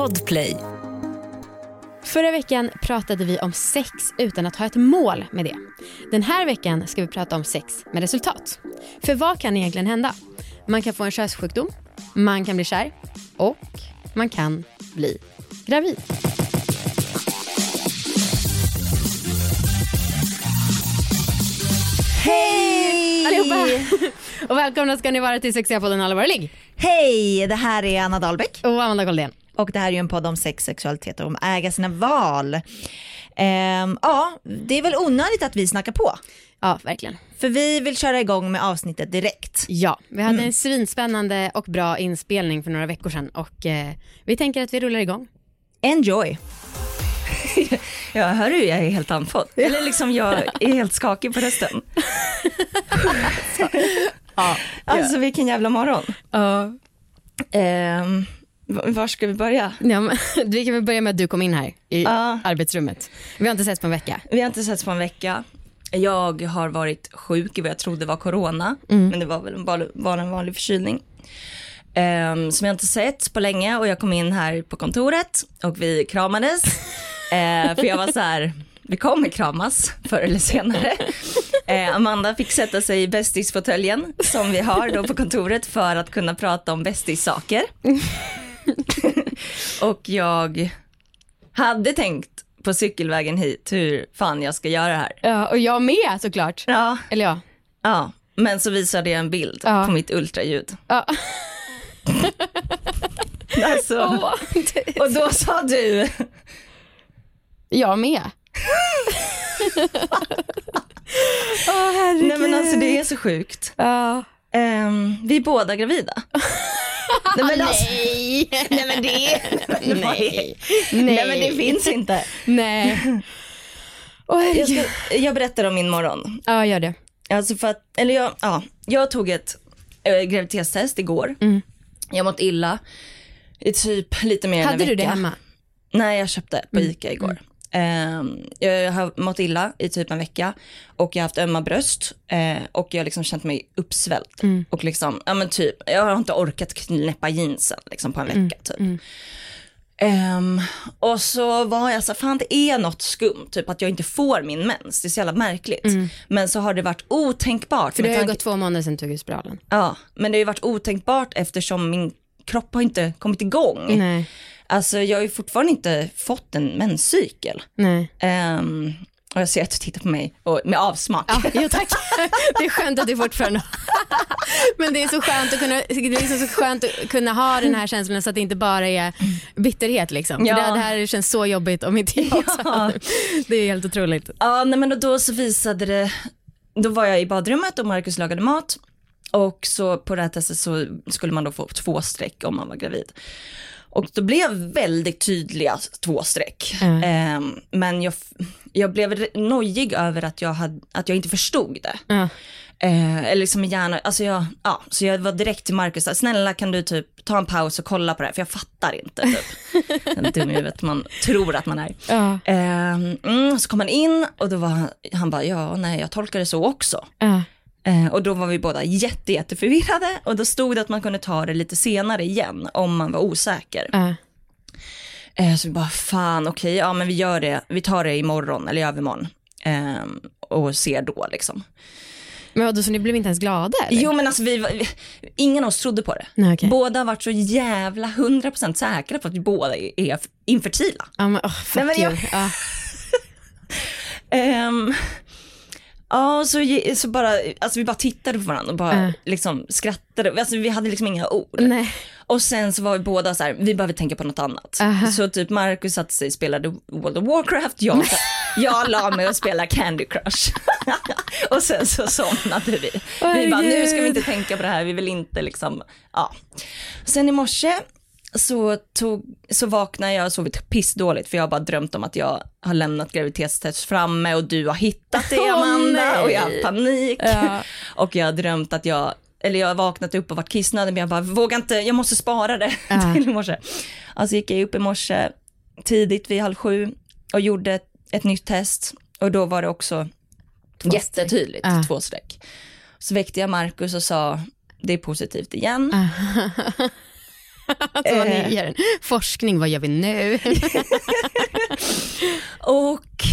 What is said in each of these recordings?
Podplay. Förra veckan pratade vi om sex utan att ha ett mål med det. Den här veckan ska vi prata om sex med resultat. För vad kan egentligen hända? Man kan få en könssjukdom, man kan bli kär och man kan bli gravid. Hej! Allihopa! Och välkomna ska ni vara till Sexiga podden Alla våra ligg. Hej, det här är Anna Dahlbäck Och Amanda Goldén. Och det här är ju en podd om sex, sexualitet och om äga sina val. Ehm, ja, det är väl onödigt att vi snackar på. Ja, verkligen. För vi vill köra igång med avsnittet direkt. Ja, vi hade en svinspännande och bra inspelning för några veckor sedan och eh, vi tänker att vi rullar igång. Enjoy! Ja, hör du, jag är helt andfådd. Eller liksom jag är helt skakig på rösten. Ja. Alltså vilken jävla morgon. Ja. Ehm, v- var ska vi börja? Ja, men, vi kan väl börja med att du kom in här i Ja. arbetsrummet. Vi har inte sett på en vecka. Vi har inte setts på en vecka. Jag har varit sjuk i vad jag trodde var corona, Mm. men det var väl en vanlig, var en vanlig förkylning. Um, som jag inte sett på länge och jag kom in här på kontoret och vi kramades. Eh, för jag var så här, vi kommer kramas förr eller senare. Eh, Amanda fick sätta sig i bästisfåtöljen som vi har då på kontoret för att kunna prata om bästissaker. och jag hade tänkt på cykelvägen hit hur fan jag ska göra det här. Ja, och jag med såklart. Ja, Eller ja. ja. Men så visade jag en bild Ja. på mitt ultraljud. ja. Alltså, och då sa du, Jag med. Åh herregud. nej men alltså det är så sjukt. Ja. Ehm, vi är båda gravida. nej, men alltså, Nej. nej men det, nej. Nej. nej men det finns inte. Nej. Åh Jag, ska, jag berättar om min morgon. Ja, gör det. Alltså för att, eller jag, ja, jag tog ett äh, graviditetstest igår. Mm. Jag mått illa i typ lite mer än en Hade vecka. du det hemma? Mm. Nej, jag köpte på ICA igår. Ehm, jag har mått illa i typ en vecka och jag har haft ömma bröst eh, och jag har liksom känt mig uppsvälld. Mm. Och liksom, ja men typ, jag har inte orkat knäppa jeansen liksom på en Mm. vecka typ. Ehm, och så var jag så fan det är något skumt, typ att jag inte får min mens, det är så jävla märkligt. Men så har det varit otänkbart. Mm. För det har ju gått två månader sedan du tog spiralen. Ja, men det har ju varit otänkbart eftersom min kropp har inte kommit igång. Nej. Alltså jag har ju fortfarande inte fått en menscykel. Nej. Ehm, och jag ser att du tittar på mig och, med avsmak. Ja, jo, tack. Det är skönt att du fortfarande Men det är så skönt att kunna, det är liksom så skönt att kunna ha den här känslan så att det inte bara är bitterhet liksom. Ja. Det, det här känns så jobbigt om inte jag också Ja. Det är helt otroligt. Ja, nej men då så visade det, då var jag i badrummet och Marcus lagade mat. Och så på det här testet så skulle man då få två streck om man var gravid. Och då blev väldigt tydliga två streck. Mm. Ehm, men jag, jag blev nojig över att jag, hade, att jag inte förstod det. Ja. Eh, eller liksom gärna, alltså jag, ja, så jag var direkt till Marcus, snälla kan du typ ta en paus och kolla på det här, för jag fattar inte. Typ. Den dum huvudet man tror att man är. Ja. Eh, mm, så kom han in och då var han, han bara, ja nej jag tolkar det så också. Ja. Eh, och då var vi båda jätte, jätte förvirrade och då stod det att man kunde ta det lite senare igen om man var osäker. Eh, så vi bara, fan okej, ja men vi gör det, vi tar det imorgon eller i övermorgon. Eh, och ser då liksom. Men vadå, så ni blev inte ens glada eller? Jo men alltså vi, var- vi, ingen av oss trodde på det. Nej, okej. Båda har varit så jävla 100% säkra på att vi båda är, är infertila. Ja, men, oh, fuck Nej, men jag- you. Ja. Ja, så, så bara, alltså vi bara tittade på varandra och bara Äh. liksom skrattade. Alltså vi hade liksom inga ord. Nej. Och sen så var vi båda så här, vi behöver tänka på något annat. Aha. Så typ Marcus satte sig och spelade World of Warcraft, jag, jag la mig och spelade Candy Crush. och sen så somnade vi. Vi bara, nu ska vi inte tänka på det här, vi vill inte liksom, ja. Sen i morse så, tog, så vaknade jag och sovit pissdåligt för jag har bara drömt om att jag har lämnat graviditetstest framme och du har hittat det Amanda nej. och jag har panik. Ja. Och jag har drömt att jag, eller jag har vaknat upp och varit kissnödig men jag bara vågar inte, jag måste spara det Ja. till i morse. Alltså gick jag upp i morse tidigt vid halv sju och gjorde ett, ett nytt test och då var det också jättetydligt, Ja. två streck. Så väckte jag Markus och sa det är positivt igen. Alltså, vad Eh. ni gör en forskning, vad gör vi nu? Och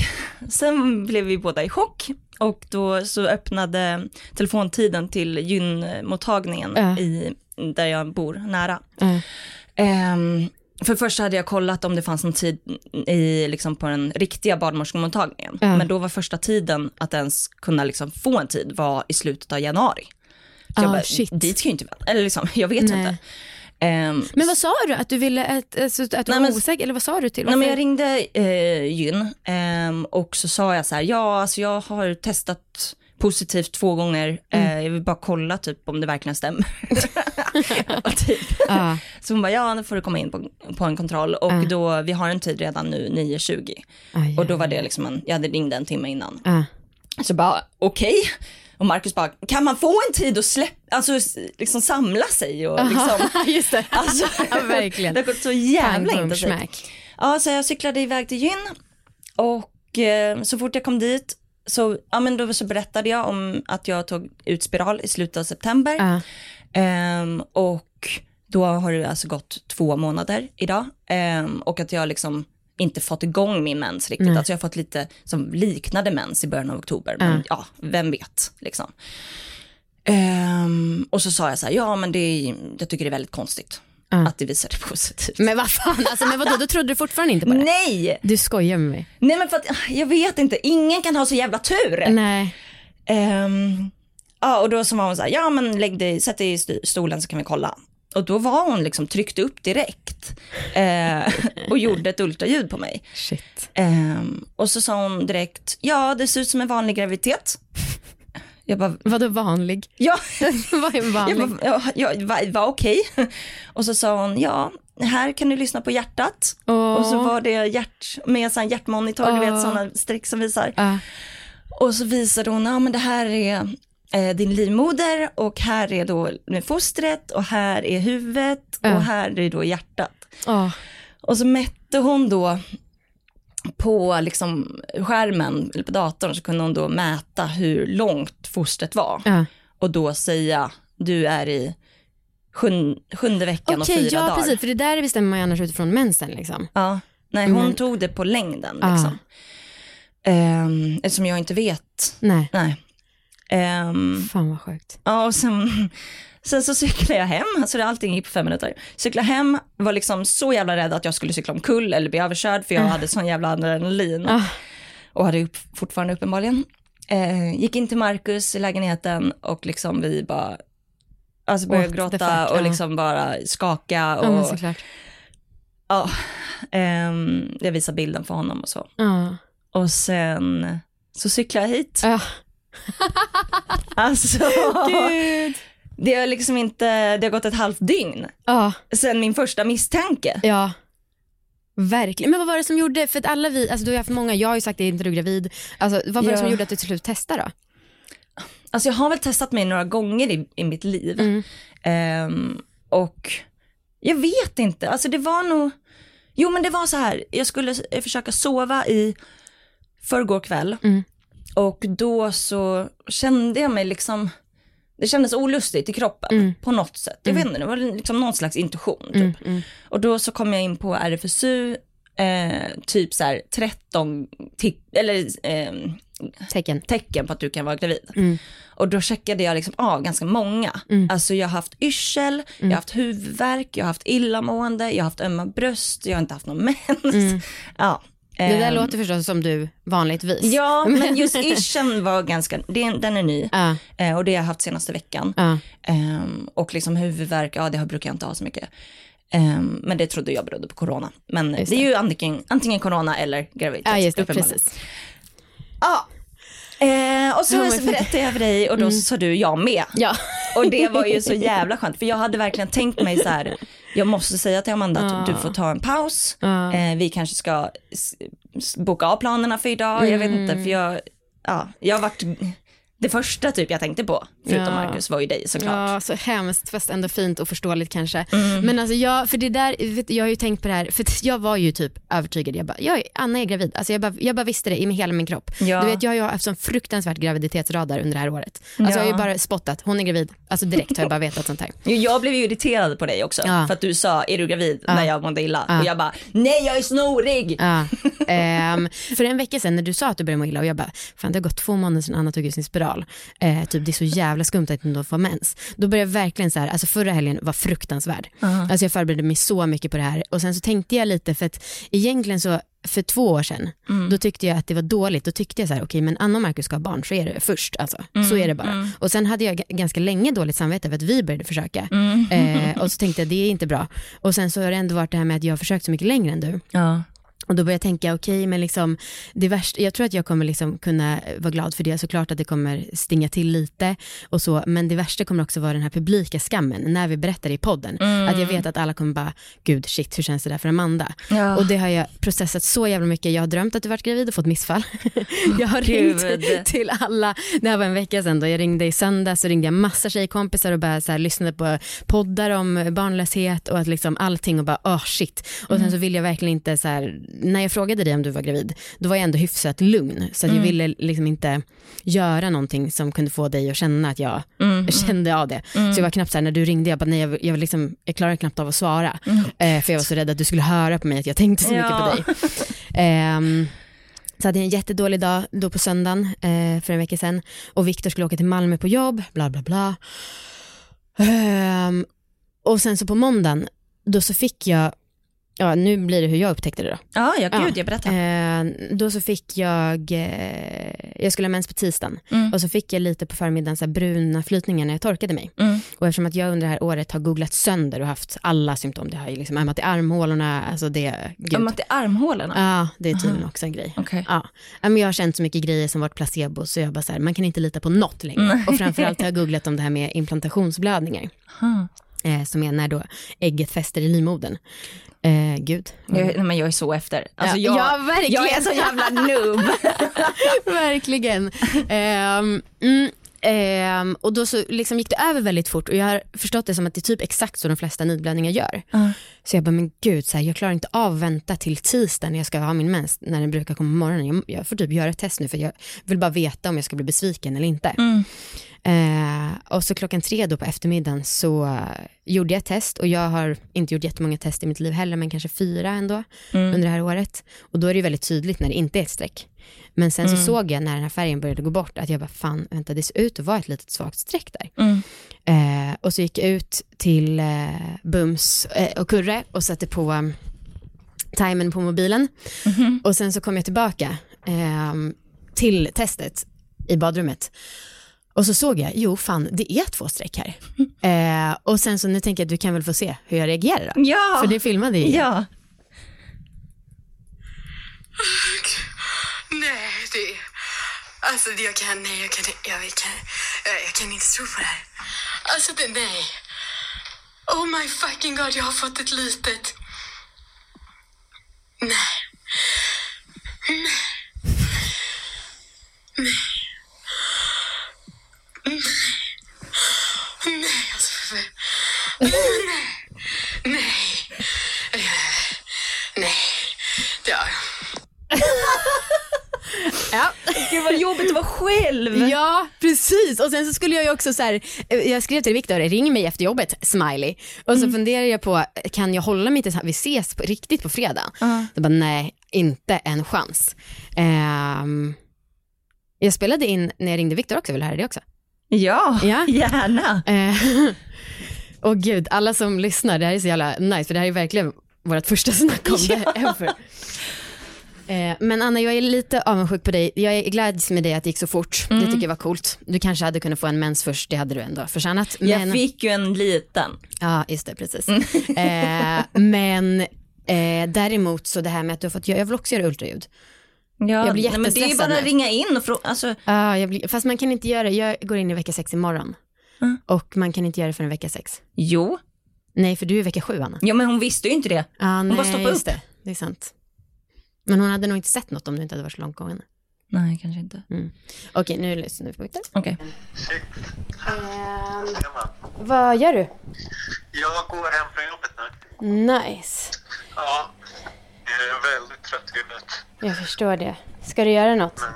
sen blev vi båda i chock och då så öppnade telefontiden till gynmottagningen Ja. i, där jag bor nära. Ja. Ehm, för först hade jag kollat om det fanns någon tid i, liksom på den riktiga barnmorskemottagningen. Ja. Men då var första tiden att ens kunna liksom få en tid var i slutet av januari. Så Ah, jag bara, shit. dit ska jag inte vänta. Eller liksom, jag vet Nej. inte. Ehm, Men vad sa du? Att du ville, att, alltså, att du Nej, var osäker? Eller vad sa du till? Nej, men jag ringde eh, Gyn ehm, och så sa jag så här, ja alltså jag har testat positivt två gånger, Mm. eh, jag vill bara kolla typ om det verkligen stämmer. Typ. Ja. Så hon bara, ja nu får du komma in på, på en kontroll och Ja. då, vi har en tid redan nu 9.20. Aj, Och då var det liksom en, jag hade ringt en timme innan. Så bara, okej. Och Marcus bara, kan man få en tid att släppa, alltså liksom samla sig och liksom. Just det. Alltså, Ja, verkligen. det har gått så jävla intensivt. Ja, så jag cyklade iväg till gyn och eh, så fort jag kom dit så, ja, men då så berättade jag om att jag tog ut spiral i slutet av september. Ja. Ehm, och då har det alltså gått två månader idag. Ehm, och att jag liksom inte fått igång min mens riktigt. Nej. Alltså jag har fått lite som liknade mens i början av oktober. Men ja, vem vet liksom. Ehm, och så sa jag så här, ja men det är, jag tycker det är väldigt konstigt Ja. att det visade positivt. Men vad fan, alltså, men vadå, då trodde du fortfarande inte på det? Nej! Du skojar med mig. Nej men för att, jag vet inte, ingen kan ha så jävla tur. Nej. Ehm, ja och då så var hon så här, ja men lägg dig, sätt dig i st- stolen så kan vi kolla. Och då var hon liksom tryckt upp direkt eh, och gjorde ett ultraljud på mig. Ehm, och så sa hon direkt, ja det ser ut som en vanlig graviditet. Jag bara, Vadå vanlig? ja, Vad är en jag vanlig? bara, ja, var, var okej. Och så sa hon, ja här kan du lyssna på hjärtat. Åh. Och så var det hjärt, med sån hjärtmonitor, du Åh. vet sådana streck som visar. Ja. Och så visade hon, ja men det här är eh, din livmoder och här är då fostret och här är huvudet Ja. och här är då hjärtat. Åh. Och så mätte hon då på liksom skärmen, eller på datorn, så kunde hon då mäta hur långt fostret var. Ja. Och då säga, du är i sjun, sjunde veckan Okej, och fyra ja dagar. precis, för det där bestämmer man ju annars utifrån mensen liksom. Ja, nej hon Men- tog det på längden Ah. liksom. Ehm, eftersom jag inte vet. Nej, Nej. Ehm, fan vad sjukt. Ja, och sen, sen så cyklade jag hem, alltså det, allting gick på fem minuter. Cyklade hem, var liksom så jävla rädd att jag skulle cykla omkull eller bli överkörd för jag hade sån jävla adrenalin. Ah. Och hade upp, fortfarande uppenbarligen. Eh, gick in till Marcus i lägenheten och liksom vi bara, alltså började the gråta fuck, och ja. liksom bara skaka Ja och såklart. ja. Ehm, jag visade bilden för honom och så. Ja. Och sen så cyklade jag hit. Alltså, Gud. det har liksom inte, det har gått ett halvt dygn. Ja. sen min första misstanke. Ja. Verkligen. Men vad var det som gjorde, för att alla vi, alltså du har haft många, jag har ju sagt det, är inte du gravid. Alltså vad var det Ja. som gjorde att du till slut testade då? Alltså jag har väl testat mig några gånger i, i mitt liv. Mm. Ehm, och jag vet inte, alltså det var nog, jo men det var så här, jag skulle försöka sova i förrgår kväll. Mm. Och då så kände jag mig liksom, det kändes olustigt i kroppen Mm. på något sätt. Jag vet inte, det var liksom någon slags intuition. Typ. Mm. Mm. Och då så kom jag in på RFSU, eh, typ så här 13 ti- eller, ehm, Tecken. tecken på att du kan vara gravid. Mm. Och då checkade jag liksom av ganska många. Mm. Alltså jag har haft yrsel, jag har haft huvudvärk, jag har haft illamående, jag har haft ömma bröst, jag har inte haft någon mens. Mm. Ja. Det där ehm, låter förstås som du vanligtvis. Ja, men just yrseln var ganska, den är ny. Ja. Eh, och det har jag haft senaste veckan. Ja. Ehm, och liksom huvudvärk, ja det brukar jag inte ha så mycket. Ehm, men det trodde jag berodde på corona. Men Just det är ju antingen, antingen corona eller graviditet. Ja, just det, precis. Ja. Eh, och så Oh berättade jag för dig och då sa du jag med. Ja. Och det var ju så jävla skönt för jag hade verkligen tänkt mig så här, jag måste säga till Amanda att du får ta en paus. Eh, vi kanske ska boka av planerna för idag, jag vet inte för jag, ja, jag har varit det första typ jag tänkte på. Förutom Ja. Marcus, var ju dig såklart. Ja, så hemskt fast ändå fint och förståeligt kanske. Mm. Men alltså jag, för det där, vet, jag har ju tänkt på det här, för jag var ju typ övertygad, jag bara, jag, är- Anna är gravid. Alltså jag, bara, jag bara visste det i hela min kropp. Ja. Du vet jag har ju haft sån fruktansvärt graviditetsradar under det här året. Alltså jag har ju Ja. bara spottat, hon är gravid. Alltså direkt har jag bara vetat sånt här. Jag blev ju irriterad på dig också Ja. för att du sa är du gravid när jag mådde illa Ja. och jag bara nej jag är snorig. Ja. Ehm, för en vecka sedan när du sa att du började må illa och jag bara, fan det har gått två månader sedan Anna tog ut sin spiral. Eh, typ det är så jävla skumt att inte får mens. Då började jag verkligen så här, alltså förra helgen var fruktansvärd. Alltså jag förberedde mig så mycket på det här och sen så tänkte jag lite för att egentligen så för två år sedan, då tyckte jag att det var dåligt. Då tyckte jag så här, okej men Anna och Marcus ska ha barn, så är det först. Alltså. Så är det bara. Och sen hade jag g- ganska länge dåligt samvete för att vi började försöka. Eh, och så tänkte jag, det är inte bra. Och sen så har det ändå varit det här med att jag har försökt så mycket längre än du. Ja. Och då började jag tänka, okej men liksom, det värsta, jag tror att jag kommer liksom kunna vara glad för det, såklart att det kommer stinga till lite och så, men det värsta kommer också vara den här publika skammen när vi berättar i podden. Att jag vet att alla kommer bara, gud shit hur känns det där för Amanda? Ja. Och det har jag processat så jävla mycket, jag har drömt att du varit gravid och fått missfall. jag har Gud. ringt till alla, det här var en vecka sedan då, jag ringde i söndags så ringde jag massa tjejkompisar och bara så här, lyssnade på poddar om barnlöshet och att liksom allting och bara, oh shit. Och sen så ville jag verkligen inte så här, när jag frågade dig om du var gravid, då var jag ändå hyfsat lugn. Så att jag ville liksom inte göra någonting som kunde få dig att känna att jag kände av det. Så jag var knappt så här, när du ringde, jag bara, nej jag, jag, liksom, jag klarade knappt av att svara. Eh, för jag var så rädd att du skulle höra på mig att jag tänkte så mycket Ja. på dig. Ehm, så hade jag en jättedålig dag då på söndagen eh, för en vecka sedan och Viktor skulle åka till Malmö på jobb, bla bla bla. Ehm, och sen så på måndagen, då så fick jag, ja nu blir det hur jag upptäckte det då. Ja, ja gud Ja. jag berättar. Eh, då så fick jag, eh, jag skulle ha mens på tisdagen Mm. och så fick jag lite på förmiddagen så här bruna flytningar när jag torkade mig. Mm. Och eftersom att jag under det här året har googlat sönder och haft alla symptom, det har ju liksom ömmat i armhålorna, alltså det, gud. Ömmat i armhålorna? Ja, det är tydligen också en grej. Okej. Ja. Men jag har känt så mycket grejer som varit placebo så jag bara så här, man kan inte lita på något längre. Och framförallt har jag googlat om det här med implantationsblödningar. Eh, som är när då ägget fäster i livmodern. Eh, gud. Jag, nej, men jag är så efter. Alltså, Ja, jag, ja, verkligen. jag är så jävla noob. Verkligen. Ehm, mm, ehm, och då så liksom gick det över väldigt fort och jag har förstått det som att det är typ exakt så de flesta nidblödningar gör. Ja. Så jag bara, men gud, så här, jag klarar inte av att vänta till tisdag när jag ska ha min mens, när den brukar komma på morgonen. Jag, jag får typ göra ett test nu för jag vill bara veta om jag ska bli besviken eller inte. Mm. Eh, och så klockan tre då på eftermiddagen så gjorde jag ett test och jag har inte gjort jättemånga test i mitt liv heller men kanske fyra ändå under det här året. Och då är det väldigt tydligt när det inte är ett streck. Men sen så såg jag när den här färgen började gå bort att jag bara fan vänta det ser ut att vara ett litet svagt streck där. Mm. Eh, och så gick jag ut till eh, Bums eh, och Kurre och satte på um, timern på mobilen. Och sen så kom jag tillbaka ehm, till testet i badrummet. Och så såg jag, jo fan det är två streck här. Eh, och sen så nu tänker jag att du kan väl få se hur jag reagerar då. Ja. För det filmade jag. Ja. Nej, det... Alltså jag kan, nej jag kan, jag, jag kan, jag, kan inte tro på det här. Alltså det, nej. Oh my fucking god, jag har fått ett litet... Nej. Nej. Nej. Nej. Nej, alltså för... Nej. Nej. Eh, Nej. Det har jag. Ja. Gud vad jobbigt att vara själv. Ja, precis. Och sen så skulle jag ju också så här, eh, jag skrev till Viktor, ring mig efter jobbet, smiley. Och så funderar jag på, kan jag hålla mig tills vi ses på, riktigt på fredag? Så bara, nej, inte en chans. Ehm, jag spelade in när jag ringde Viktor också, vill du höra det också? Ja, Ja. gärna. Eh, och gud, alla som lyssnar, det här är så jävla nice, för det här är verkligen vårt första snack om det ever. Eh, Men Anna, jag är lite avundsjuk på dig. Jag är gläds med dig att det gick så fort. Det tycker jag var coolt. Du kanske hade kunnat få en mens först, det hade du ändå förtjänat. Men... Jag fick ju en liten. Ja, just det, precis. eh, men eh, däremot så det här med att du har fått, jag vill också göra ultraljud. Ja, Jag blir nej, men det är ju jättestressad bara att ringa in och fråga. Alltså, Ja, jag blir, fast man kan inte göra det, jag går in i vecka sex imorgon. Mm. Och man kan inte göra det förrän vecka sex. jo, Nej, för du är vecka sju, Anna. ja, men hon visste ju inte det. Ja, nej, bara stoppa just upp. Det. det är sant. Men hon hade nog inte sett något om du inte hade varit så långt gången. Nej, kanske inte. Okej, nu lyssnar vi på Viktor. Okej. Ehm, vad gör du? Jag går hem från jobbet nu. Nice. Ja, jag är väldigt trött i huvudet. Jag förstår det. Ska du göra något? Men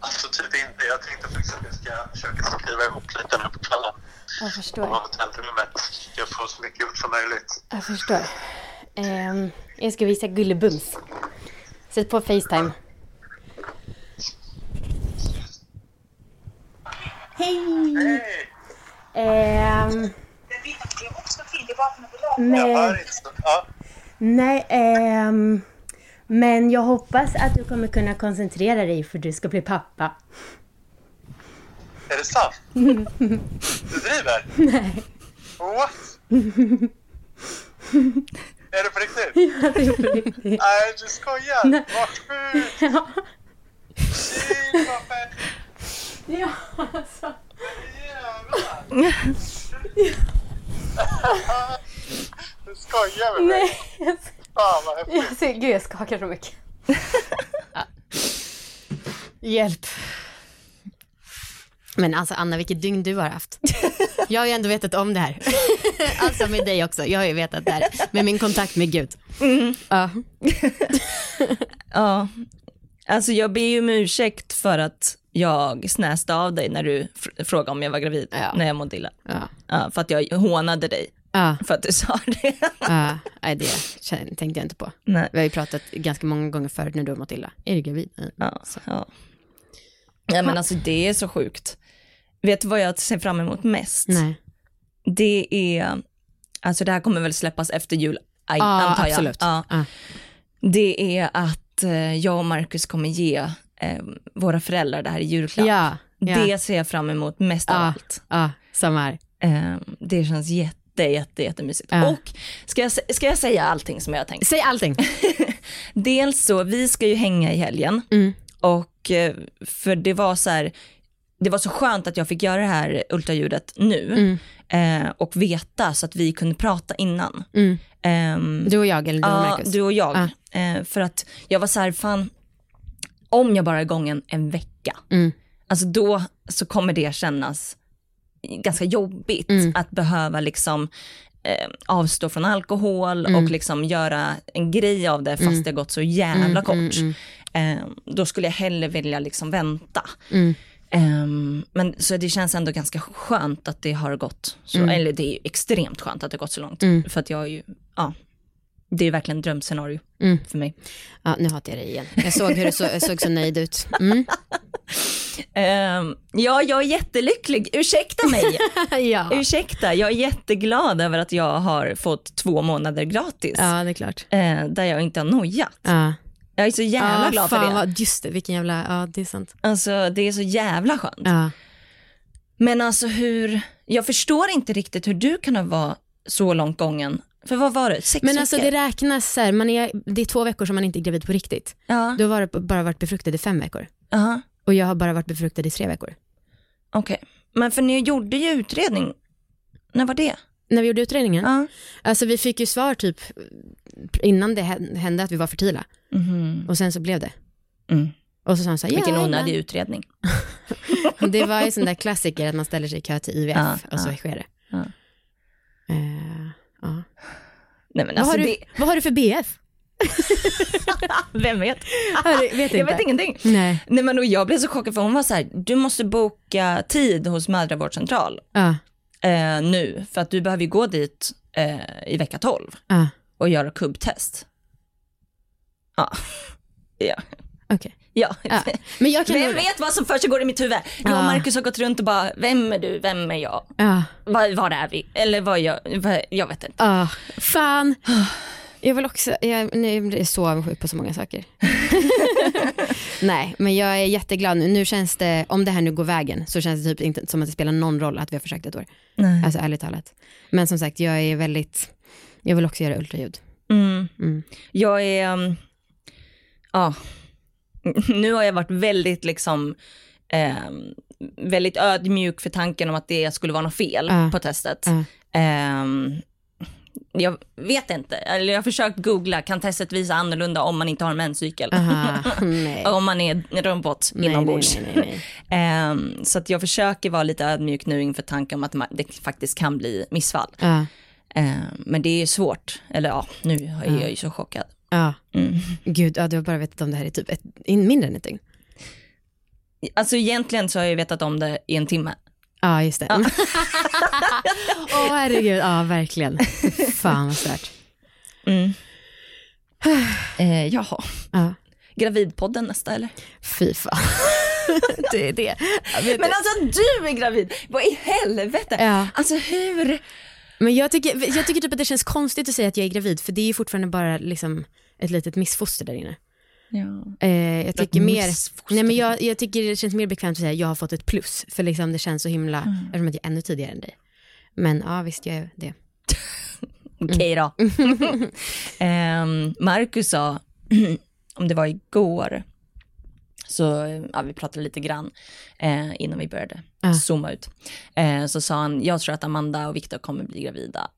alltså typ inte. Jag tänkte faktiskt att jag ska försöka skriva ihop lite nu på kvällen. Jag På förstår. hotellrummet. Jag får så mycket gjort som möjligt. Jag förstår. Ehm, jag ska visa Gullebums. Sätt på Facetime. Hej! Hej! Ehm, men, nej, ehm, men jag hoppas att du kommer kunna koncentrera dig för du ska bli pappa. Är det sant? Du driver? Nej. What? Är det på riktigt? Nej, du skojar. Vad sjukt. Shit, vad fett. Ja, alltså. Jävlar. Du skojar med mig. Nej, Fan vad häftigt. jag ser, gud jag skakar så mycket. Ja. Hjälp. Men alltså Anna, vilket dygn du har haft. Jag har ju ändå vetat om det här. Alltså med dig också. Jag har ju vetat det här med min kontakt med Gud. Ja. Ja, alltså jag ber ju om ursäkt för att jag snäste av dig när du fr- frågade om jag var gravid, Ja. när jag mådde illa. Ja. Ja, för att jag hånade dig Ja. för att du sa det. Ja. Nej, det tänkte jag inte på. Nej. Vi har ju pratat ganska många gånger förut när du har mått illa. Är du gravid? Ja. Ja, ja. ja men alltså det är så sjukt. Vet du vad jag ser fram emot mest? Nej. Det är, alltså det här kommer väl släppas efter jul, aj, Ja, antar jag. absolut. Ja. Ja. Det är att eh, jag och Marcus kommer ge eh, våra föräldrar det här i julklapp. Ja. Det ser jag fram emot mest av allt. Ja, samma här. Eh, det känns jätte, jätte, jättemysigt. Ja. Och ska jag, ska jag säga allting som jag har tänkt? Säg allting. Dels så, vi ska ju hänga i helgen Mm. och eh, för det var så här, det var så skönt att jag fick göra det här ultraljudet nu Mm. eh, och veta så att vi kunde prata innan. Mm. Ehm, Du och jag eller du och ja, Marcus? du och jag. Ja. Eh, för att jag var så här, fan, om jag bara är igång en, en vecka, Mm. alltså då så kommer det kännas ganska jobbigt Mm. att behöva liksom eh, avstå från alkohol Mm. och liksom göra en grej av det fast det har gått så jävla Mm, kort. mm, Eh, då skulle jag hellre vilja liksom vänta. Mm. Ehm, men så det känns ändå ganska skönt att det har gått så, eller det är extremt skönt att det har gått så långt. Mm. För att jag är ju, ja, det är verkligen drömscenario Mm. för mig. Ja, nu hatar jag dig igen. Jag såg hur du så, såg så nöjd ut. Mm. Ehm, ja, jag är jättelycklig. Ursäkta mig. ja. Ursäkta, jag är jätteglad över att jag har fått två månader gratis. ja, det är klart. eh, där jag inte har nojat. Ja. Jag är så jävla ja, glad för det. Vad, just det, vilken jävla, ja det är sant. Alltså det är så jävla skönt. Ja. Men alltså hur, jag förstår inte riktigt hur du kan varit så långt gången. För vad var det, sex Men alltså veckor? det räknas så här, man är, det är två veckor som man inte är gravid på riktigt. Ja, Du har bara varit befruktad i fem veckor. aha, Och jag har bara varit befruktad i tre veckor. okej. Men för ni gjorde ju utredning, när var det? När vi gjorde utredningen, Ja. alltså vi fick ju svar typ innan det hä- hände att vi var fertila. Mhm. Och sen så blev det. Mm. Och så sa han så här, Vilken ja, onödig utredning. Det var ju sån där klassiker att man ställer sig i kö till IVF Ja, och så ja. sker det. Ja. Eh, ja. Nej men vad, alltså har du, det, vad har du för BF? vem vet? Har du, vet Jag inte. vet ingenting. Nej. Nej men och jag blev så chockad för hon var så här, du måste boka tid hos mödravårdscentral Ja, eh, nu för att du behöver ju gå dit eh, i vecka 12 ja, och göra kubbtest. Ja. Ja. okej. ja. Ja. Men jag kan Vem nog- vet vad som försiggår i mitt huvud? Jag och. Marcus har gått runt och bara, vem är du, vem är jag? Ja, Var, var är vi? Eller vad jag, jag vet inte. ja. Fan. Jag vill också, jag, jag är så avundsjuk på så många saker. Nej, men jag är jätteglad nu. Nu känns det, om det här nu går vägen, så känns det typ inte som att det spelar någon roll att vi har försökt ett år. Nej. Alltså ärligt talat. Men som sagt, jag är väldigt, jag vill också göra ultraljud. Mm. Mm. Jag är, um, ja, nu har jag varit väldigt liksom, ehm, väldigt ödmjuk för tanken om att det skulle vara något fel Ja. på testet. Ja. Ehm, Jag vet inte, eller jag har försökt googla, kan testet visa annorlunda om man inte har en menscykel? Om man är en robot inombords. nej, nej, nej, Ehm, så att jag försöker vara lite ödmjuk nu inför tanken om att det faktiskt kan bli missfall. Ja, Ehm, men det är svårt, eller ja, nu är jag ju så chockad. ja. Mm. Gud, ja, du har bara vetat om det här i typ ett, in, mindre än ett dygn. Alltså egentligen så har jag vetat om det i en timme. Ja, just det. Åh herregud, ja verkligen. Fan vad stört. Mm. Eh, jaha, Ja, gravidpodden nästa eller? fy fan. det är det. Men alltså du är gravid, vad i helvete? Ja. Alltså hur? Men jag tycker, jag tycker typ att det känns konstigt att säga att jag är gravid för det är ju fortfarande bara liksom ett litet missfoster där inne. Ja. Eh, jag tycker mer, nej men jag, jag tycker det känns mer bekvämt att säga att jag har fått ett plus för liksom det känns så himla, Mm. eftersom att jag är ännu tidigare än dig. Men ja visst jag är det. Okej då. Ehm, Marcus sa, om det var igår, så ja, vi pratade lite grann eh, innan vi började Ja. zooma ut. Eh, så sa han, jag tror att Amanda och Viktor kommer bli gravida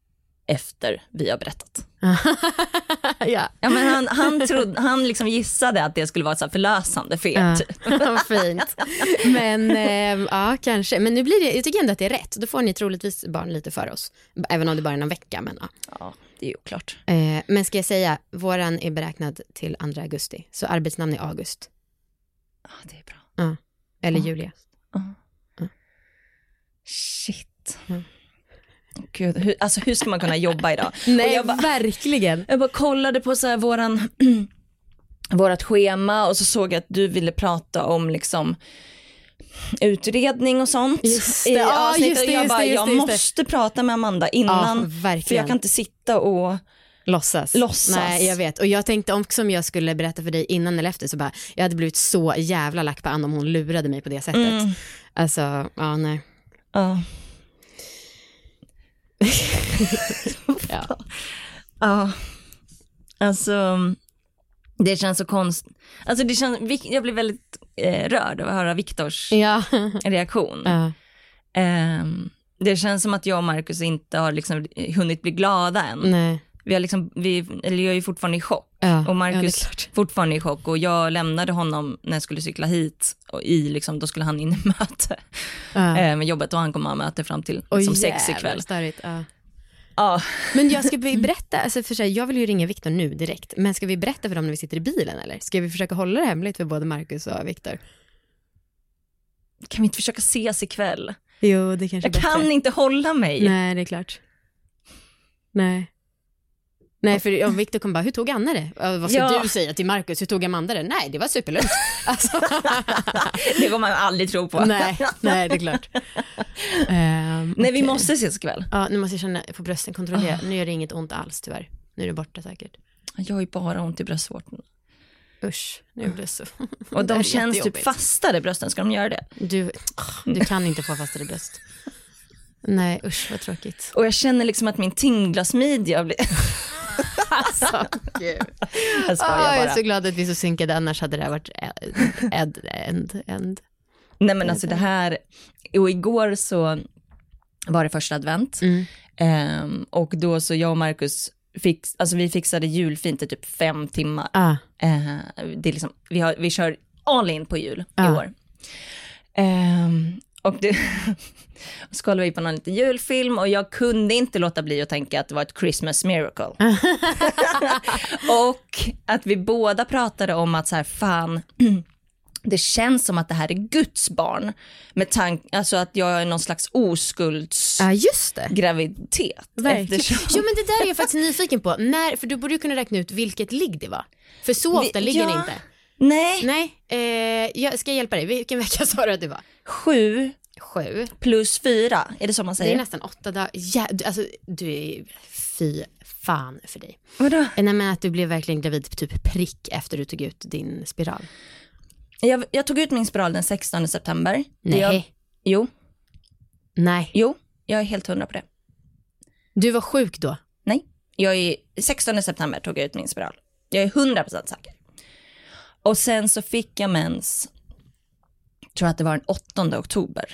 efter vi har berättat. ja, Ja, men han, han, trodde, han liksom gissade att det skulle vara ett så förlösande fel. Ja. typ. fint. Men eh, ja kanske, men nu blir det, jag tycker ändå att det är rätt. Då får ni troligtvis barn lite för oss. Även om det bara är någon vecka. Men, ja. Ja, det är ju oklart. eh, men ska jag säga, våran är beräknad till 2 augusti. Så arbetsnamn är August. Ja, det är bra. Eller Ja. Julia. Shit. Mm. Gud, hur, alltså hur ska man kunna jobba idag? Nej, jag bara- verkligen. Jag bara kollade på så här våran, vårat schema och så såg jag att du ville prata om liksom utredning och sånt. Just det. i Ja, avsnittet. just det, jag just bara, jag det, just det. måste prata med Amanda Ja, innan. för verkligen. jag kan inte sitta och, Låtsas. Låtsas. Nej, jag vet. Och jag tänkte också om jag skulle berätta för dig innan eller efter så bara, jag hade blivit så jävla lack på Anna om hon lurade mig på det sättet. Mm. Alltså, ja nej. ja. Ja. Ja, alltså det känns så konstigt. Alltså det känns, jag blir väldigt eh, rörd av att höra Viktors Ja. reaktion. ja. Ehm, det känns som att jag och Marcus inte har liksom hunnit bli glada än. Nej. Vi har liksom, vi, eller jag är fortfarande i chock. Ja. Och ja, Marcus klart. fortfarande i chock och jag lämnade honom när jag skulle cykla hit och i liksom, då skulle han in i möte Ja. eh, med jobbet och han kommer ha möte fram till Oj, som sex jävlar, ikväll. störigt, ja. Ja, Men jag ska be- berätta, alltså för sig, jag vill ju ringa Viktor nu direkt, men ska vi berätta för dem när vi sitter i bilen eller? Ska vi försöka hålla det hemligt för både Marcus och Viktor? kan vi inte försöka ses ikväll? Jo, det kanske Jag kan inte hålla mig. Nej, det är klart. Nej. Nej, för om Viktor kommer bara, hur tog Anna det? Vad ska Ja. du säga till Marcus? Hur tog Amanda det? Nej, det var superlugnt. Alltså, Det kommer man aldrig tro på. nej, nej, det är klart. Ehm, Nej, vi måste ses ikväll. Ja, nu måste jag känna på brösten, kontrollera. Nu gör det inget ont alls tyvärr. Nu är det borta säkert. Jag har ju bara ont i bröstvårtan. Usch, nu blir det så. Och de känns typ fastare brösten, ska de göra det? Du, du kan inte få fastare bröst. Nej, usch vad tråkigt. Och jag känner liksom att min tyngdlasmidja blir... Alltså, gud. Jag skojar Ah, jag är bara. så glad att vi är så synkade, annars hade det här varit end, end, end. Nej men alltså det här, och igår så var det första advent. Mm. Ehm, och då så jag och Marcus fix, alltså vi fixade julfint i typ fem timmar. Ah, Eh, det är liksom, vi, har, vi kör all in på jul i Ja. år. Ehm, och det, så kollade vi på någon liten julfilm och jag kunde inte låta bli att tänka att det var ett Christmas miracle. och att vi båda pratade om att så här, fan, det känns som att det här är Guds barn. Med tank, alltså att jag är någon slags oskuldsgraviditet. ah, det. Verkligen. Eftersom- Jo men det där är jag faktiskt nyfiken på. När, för du borde ju kunna räkna ut vilket ligg det var. För så Vi- ofta ligger det ja. inte. Nej, Nej, eh, jag ska hjälpa dig. Vilken vecka sa du att det var? sju Sju. plus fyra, är det så man Det är säger? nästan åtta dagar. Ja, du, alltså, du är fy fan för dig. Vadå? Eh, Nej men att du blev verkligen gravid typ prick efter du tog ut din spiral. Jag, jag tog ut min spiral den 16 september. Nej. Jag, jo, Nej. jo, jag är helt hundra på det. Du var sjuk då? Nej, jag är 16 september tog jag ut min spiral. Jag är 100% säker. Och sen så fick jag mens, tror att det var den 8 oktober.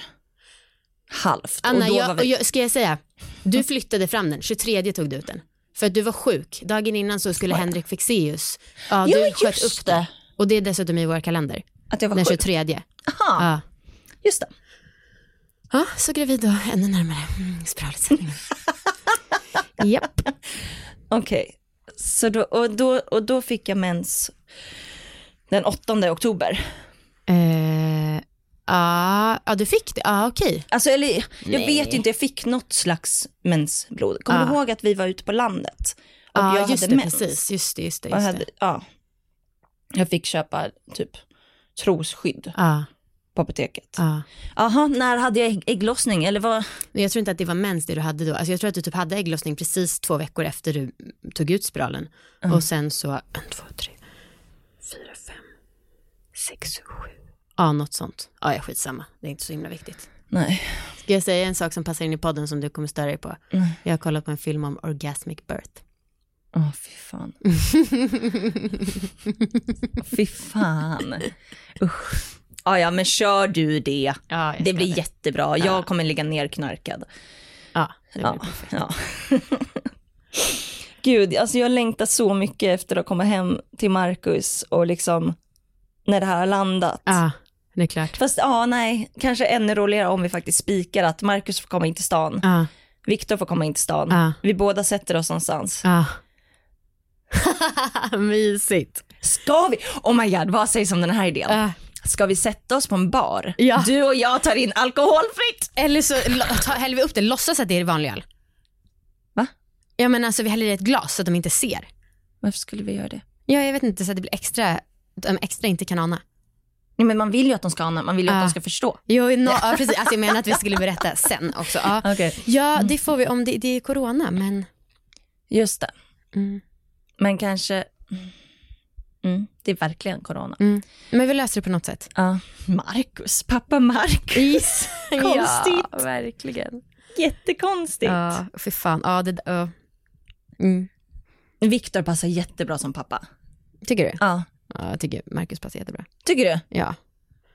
Halvt. Anna, och då jag, var vi, jag, ska jag säga, du flyttade fram den, 23 tog du ut den. För att du var sjuk. Dagen innan så skulle Henrik Fexeus, ja Ja, du sköt upp det. Och det är dessutom i vår kalender. Att jag var Den sjuk. 23. Aha, Ja. just det. ja, så gravid och ännu närmare mm, spiralutsättningen. Japp. Okej, så då, och, då, och då fick jag mens den 8 oktober. Eh, Ja, ja, du fick det. Ja, okej. Alltså, eller, jag Nej. vet inte, jag fick något slags mensblod. Kommer Ja. du ihåg att vi var ute på landet? Och Ja, jag just hade det, mens. precis. Just det, just det. Och jag, Just hade, ja. jag fick köpa typ trosskydd Ja, på apoteket. ja. Jaha, när hade jag ägg- ägglossning? Eller vad? Men jag tror inte att det var mens det du hade då. Alltså jag tror att du typ hade ägglossning precis två veckor efter du tog ut spiralen. Och sen så, en, två, tre, fyra, fem, sex, sju. Ja, något sånt. Ja, ja, skitsamma. Det är inte så himla viktigt. Nej. Ska jag säga en sak som passar in i podden som du kommer störa dig på? Jag har kollat på en film om orgasmic birth. Åh, fy fan. fy fan. Usch. Ja, ja, men kör du det. Ja, jag det blir jättebra. Ja. Jag kommer ligga nerknarkad. Ja, det blir Ja, ja. Gud, alltså jag längtar så mycket efter att komma hem till Marcus och liksom när det här har landat. Ja, det är klart. Fast ja, nej, kanske ännu roligare om vi faktiskt spikar att Marcus får komma in till stan, Ja, Viktor får komma in till stan. Ja. Vi båda sätter oss någonstans. ja. Mysigt. Ska vi? Oh my god, vad sägs om den här idén? Ja. Ska vi sätta oss på en bar? Ja. Du och jag tar in alkoholfritt. Eller så ta- häller vi upp det, låtsas att det är vanlig öl. Va? Ja men alltså vi häller i ett glas så att de inte ser. Varför skulle vi göra det? Ja jag vet inte så att det blir extra, de extra inte kan ana. Nej, men man vill ju att de ska ana, man vill ju att de ska förstå. Jo, no, ja, precis. Alltså, jag menar att vi skulle berätta sen också. Ja, Okej. ja det får vi om det, det är corona men Just det. Mm. Men kanske, mm, det är verkligen corona. Mm. Men vi löser det på något sätt. Ja. Marcus, pappa Marcus. Konstigt. Ja, verkligen. Jättekonstigt. Ja, för fan. Ja, det, ja. Mm. Viktor passar jättebra som pappa. Tycker du? Ja. Ja, jag tycker Marcus passar jättebra. Tycker du? Ja.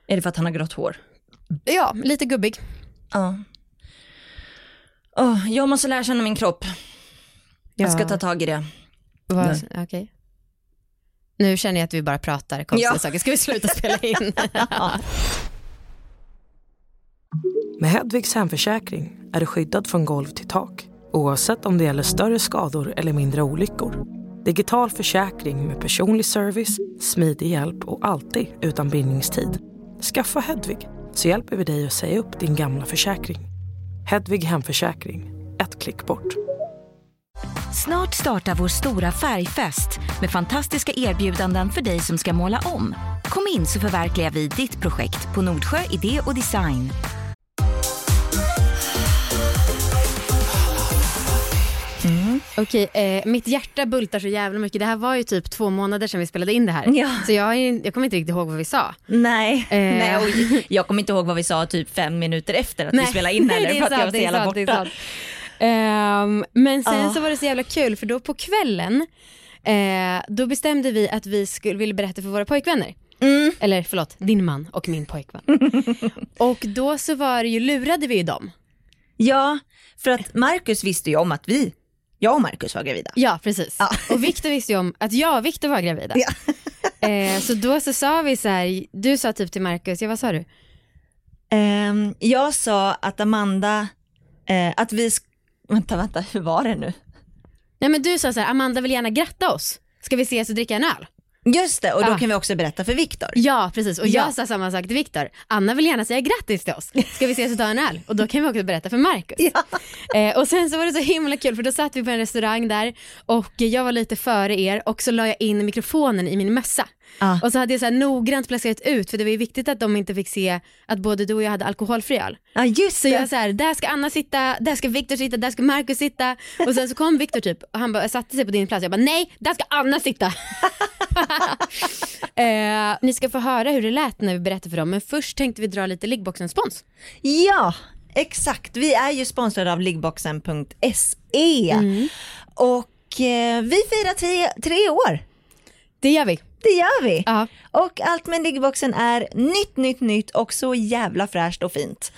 Är det för att han har grått hår? Ja, lite gubbig. Ja. Åh, jag måste lära känna min kropp. Jag ska ta tag i det. Vad- Nej. Okej. Nu känner jag att vi bara pratar konstiga Ja. saker. Ska vi sluta spela in? Med Hedvigs hemförsäkring är du skyddad från golv till tak oavsett om det gäller större skador eller mindre olyckor. Digital försäkring med personlig service, smidig hjälp och alltid utan bindningstid. Skaffa Hedvig så hjälper vi dig att säga upp din gamla försäkring. Hedvig hemförsäkring, ett klick bort. Snart startar vår stora färgfest med fantastiska erbjudanden för dig som ska måla om. Kom in så förverkligar vi ditt projekt på Nordsjö Idé och Design. Okej, eh, mitt hjärta bultar så jävla mycket. Det här var ju typ två månader sedan vi spelade in det här. Ja. Så jag, jag kommer inte riktigt ihåg vad vi sa. Nej, Eh. Nej och jag kommer inte ihåg vad vi sa typ fem minuter efter att vi spelade in Nej, heller det är för att jag var så jävla borta. Ehm, men sen Ja. så var det så jävla kul för då på kvällen eh, då bestämde vi att vi skulle, ville berätta för våra pojkvänner. Mm. Eller förlåt, din man och min pojkvän. och då så var det ju, lurade vi ju dem. Ja, för att Marcus visste ju om att vi, jag och Marcus var gravida. Ja precis. Och Viktor visste ju om att jag och Viktor var gravida. Eh, så då så sa vi så här, du sa typ till Marcus, ja vad sa du? Ehm, jag sa att Amanda, eh, att vi, vänta vänta, hur var det nu? Nej men du sa så här, Amanda vill gärna gratta oss. Ska vi ses och dricka en öl? Just det, och då Ja. kan vi också berätta för Viktor. Ja precis och Ja. jag sa samma sak till Viktor. Anna vill gärna säga grattis till oss. Ska vi ses och ta en öl? Och då kan vi också berätta för Marcus. Eh, och sen så var det så himla kul för då satt vi på en restaurang där och jag var lite före er och så la jag in mikrofonen i min mössa. Ja. Och så hade jag så här noggrant placerat ut för det var ju viktigt att de inte fick se att både du och jag hade alkoholfri öl. Ja just Så jag så här, där ska Anna sitta, där ska Viktor sitta, där ska Marcus sitta. Och sen så kom Viktor typ och han bara, satte sig på din plats. Jag bara, nej, där ska Anna sitta. eh, ni ska få höra hur det lät när vi berättade för dem. Men först tänkte vi dra lite liggboxen-spons. Ja, exakt. Vi är ju sponsrade av liggboxen.se och eh, vi firar tre, tre år. Det gör vi. Det gör vi. Ja. Och allt med liggboxen är nytt, nytt, nytt och så jävla fräscht och fint.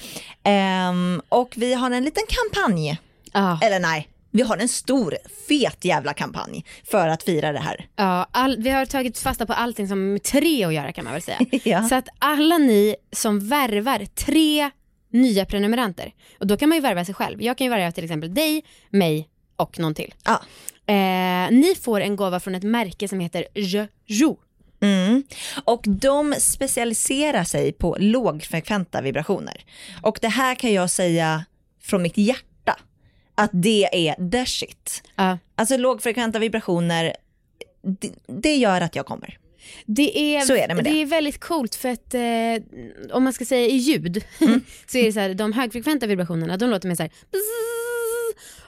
Ehm, och vi har en liten kampanj. Ja. Eller nej, Vi har en stor, fet jävla kampanj för att fira det här. Ja, all, vi har tagit fasta på allting som med tre att göra kan man väl säga. Ja. Så att alla ni som värvar tre nya prenumeranter, och då kan man ju värva sig själv. Jag kan ju värva till exempel dig, mig och någon till. Ja. Eh, ni får en gåva från ett märke som heter Je Jo. Mm. Och de specialiserar sig på lågfrekventa vibrationer. Och det här kan jag säga från mitt hjärta, att det är the shit. Ja. Alltså lågfrekventa vibrationer, det, det gör att jag kommer. Det är, är det med det. är väldigt coolt för att eh, om man ska säga i ljud Mm. så är det så här, de högfrekventa vibrationerna de låter mer så här bzzz,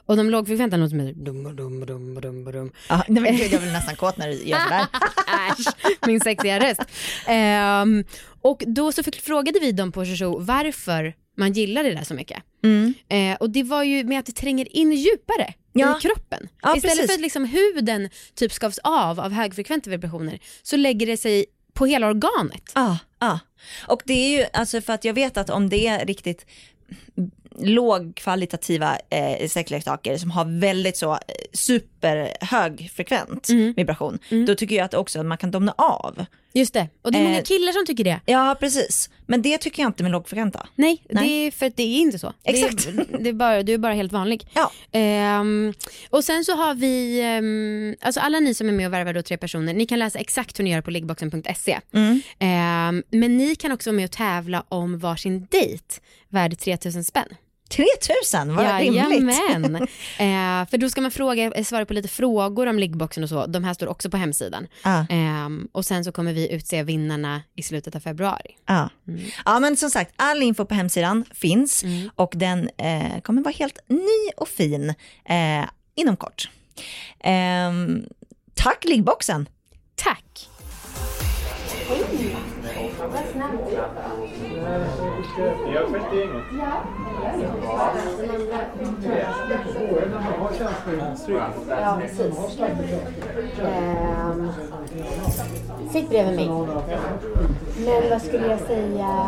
och de lågfrekventa låter mer dum dum dum dum dum. Ja, nej, men gud, jag blir nästan kåt när du gör sådär. Äsch, min sexiga röst. Ehm, och då så fick, frågade vi dem på Shosho varför man gillar det där så mycket. Mm. Eh, och det var ju med att det tränger in djupare Ja. i kroppen. Ja, Istället precis. för att liksom huden typ skavs av av högfrekventa vibrationer så lägger det sig på hela organet. Ja, ja. Och det är ju, alltså för att jag vet att om det är riktigt lågkvalitativa eh, sexleksaker som har väldigt så eh, superhög frekvent Mm. vibration, då tycker jag att också man kan domna av. Just det, och det är många Eh, killar som tycker det. Ja, precis. Men det tycker jag inte med lågfrekventa. Nej, Nej. det är för att det är inte så. Exakt. Det är, det är bara, du är bara helt vanlig. Ja. Ehm, och sen så har vi, ehm, alltså alla ni som är med och värvar då tre personer, ni kan läsa exakt hur ni gör på liggboxen.se. Mm. Ehm, men ni kan också vara med och tävla om varsin dejt värd 3000 spänn. 3000, vad rimligt. Jajamän. eh, för då ska man fråga, eh, svara på lite frågor om liggboxen och så. De här står också på hemsidan. Ja. Ehm, och sen så kommer vi utse vinnarna i slutet av februari. Ja. ja, men som sagt, all info på hemsidan finns och den eh, kommer vara helt ny och fin eh, inom kort. Ehm, tack liggboxen! Tack! Inget. Ja, precis. Sitt bredvid mig. Men vad skulle jag säga?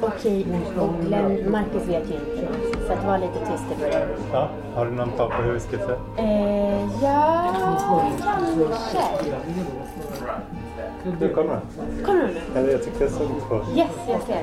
Okej, och Glenn, Marcus vet ju inte. Så att var lite tyst i början. Ja, har du någon tal på hur vi ska se? Eh, ja, kanske. Du kommer Kommer du nu? Eller jag tyckte jag såg på... Yes, jag ser.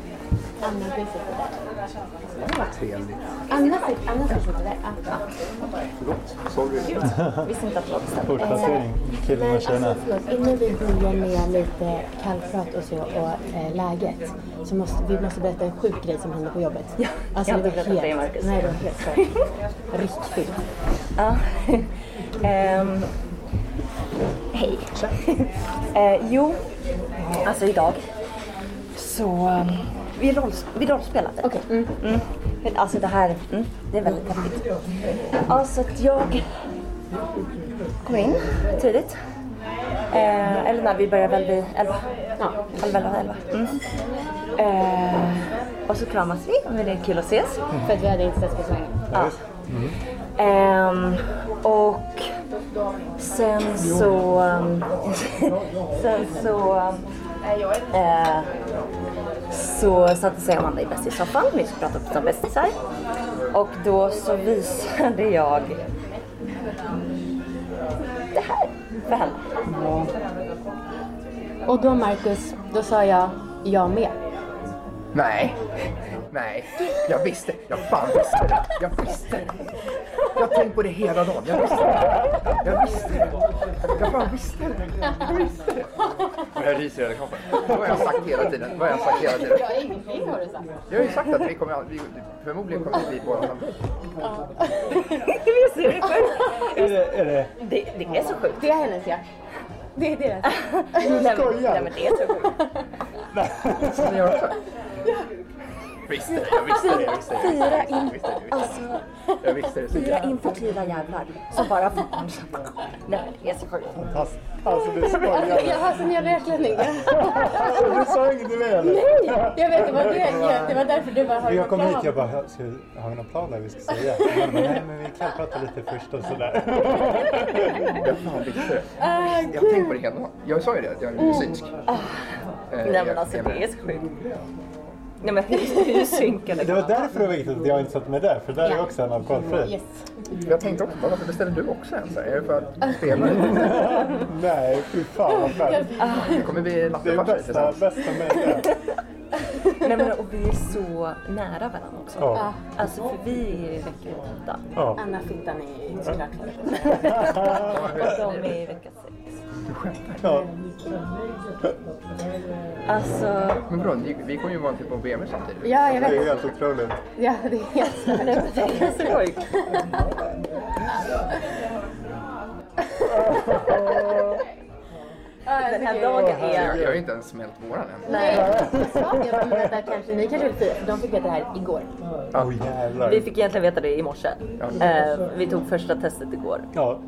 Anna, du sitter där. Trevligt. Anna sitter, Anna sitter där. Ja. Förlåt, sorry. Visste inte att det var bestämt. Portplacering, killen och tjejerna. alltså, innan vi börjar med lite kallprat och så och eh, läget så måste vi måste berätta en sjuk grej som hände på jobbet. Ja, alltså, jag har det inte berättat det, Marcus. Nej, det var helt stört. Riktigt. Ja. Ehm, hej. Eh, jo, alltså idag så um, vi, roll, vi rollspelade. Okej. Mm. Mm. Men Alltså det här, mm, det är väldigt häftigt. Alltså att jag kom in tidigt. Eh, eller när vi började väl vid elva. Ja, halv elva, elva. Mm. Eh, och så kramas vi, men det är kul att ses. För att vi hade inte setts på så länge. Ja. Ehm, och sen så... um, sen så... um, eh, så satte sig Amanda i bästissoffan. Vi skulle prata om bästisar. Och då så visade jag det här för henne. Och då Marcus, då sa jag, jag med. Nej. Nej. Jag visste. Jag fan visste det. Jag visste det. Jag har tänkt på det hela dagen. Jag visste det. Jag visste det. Jag fan visste det. Jag visste det. Och jag ryser i hela kroppen. Vad har jag sagt hela tiden? Vad har jag sagt hela tiden? Ingenting har du sagt. Jag har ju sagt att vi kommer aldrig, vi, förmodligen kommer vi bli båda samtidigt. Visst är det sjukt? Är det, är det... Det, det är så sjukt. Det är hennes ja. Det är deras. Nej, men- Nej men det är så sjukt. Visste det, jag visste det, jag visste det. Fyra in, alltså, det. Jag visste det. så fyra jävla- infertila jävlar som bara får Nej, det är så sjukt. Alltså, alltså du skojar. Jag har sån jävla hjärtklappning. Du sa inget med eller? Jag vet, det var, det, det var därför du bara har Jag kom hit jag bara, har vi någon plan där vi ska säga? Nej men vi kan prata lite först och sådär. Jag fan visste det. Jag har tänkt på det hela. Jag sa ju det, att jag är medicinsk. Eh, Nej men alltså det är så sjukt. Nej men hur, hur synkade Det var därför det var viktigt att jag inte satt med där, för där är också en alkoholfri. Jag tänkte också, varför beställer du också en? Är det för att spela? Nej, fy fan vad skönt. Det kommer bli Det är bästa, bästa med det. Nej men och vi är så nära varandra också. Ja. Alltså för vi är i vecka åtta Ja. Anna Fittan är såklart och de är i vecka sex. Ja. Alltså, Men bro, vi- vi kommer ju vara typ på BMW samtidigt. Ja, jag Det vet. är helt otroligt. Ja, det är helt stört. det är så sjukt. Den här dagen Jag, är... jag har ju inte ens smält våran än. Nej, Jag men vänta, kanske, ni kanske vill fira, de fick veta det här igår. Oh, jävlar. vi fick egentligen veta det i morse. Eh, vi tog första testet igår. Ja.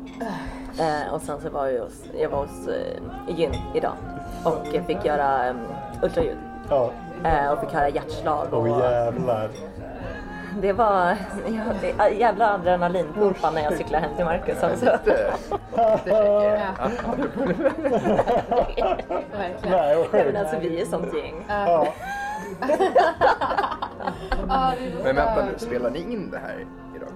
Eh, och sen så var jag hos, jag var hos eh, gyn idag och jag fick göra um, ultraljud. Ja. Eh, och fick höra hjärtslag och Åh jävlar. Det var ja, jävla adrenalinpumpa när jag cyklade hem till Marcus. Verkligen. Nej, men alltså vi är sånt gäng. Ja. Men vänta nu, spelar ni in det här idag?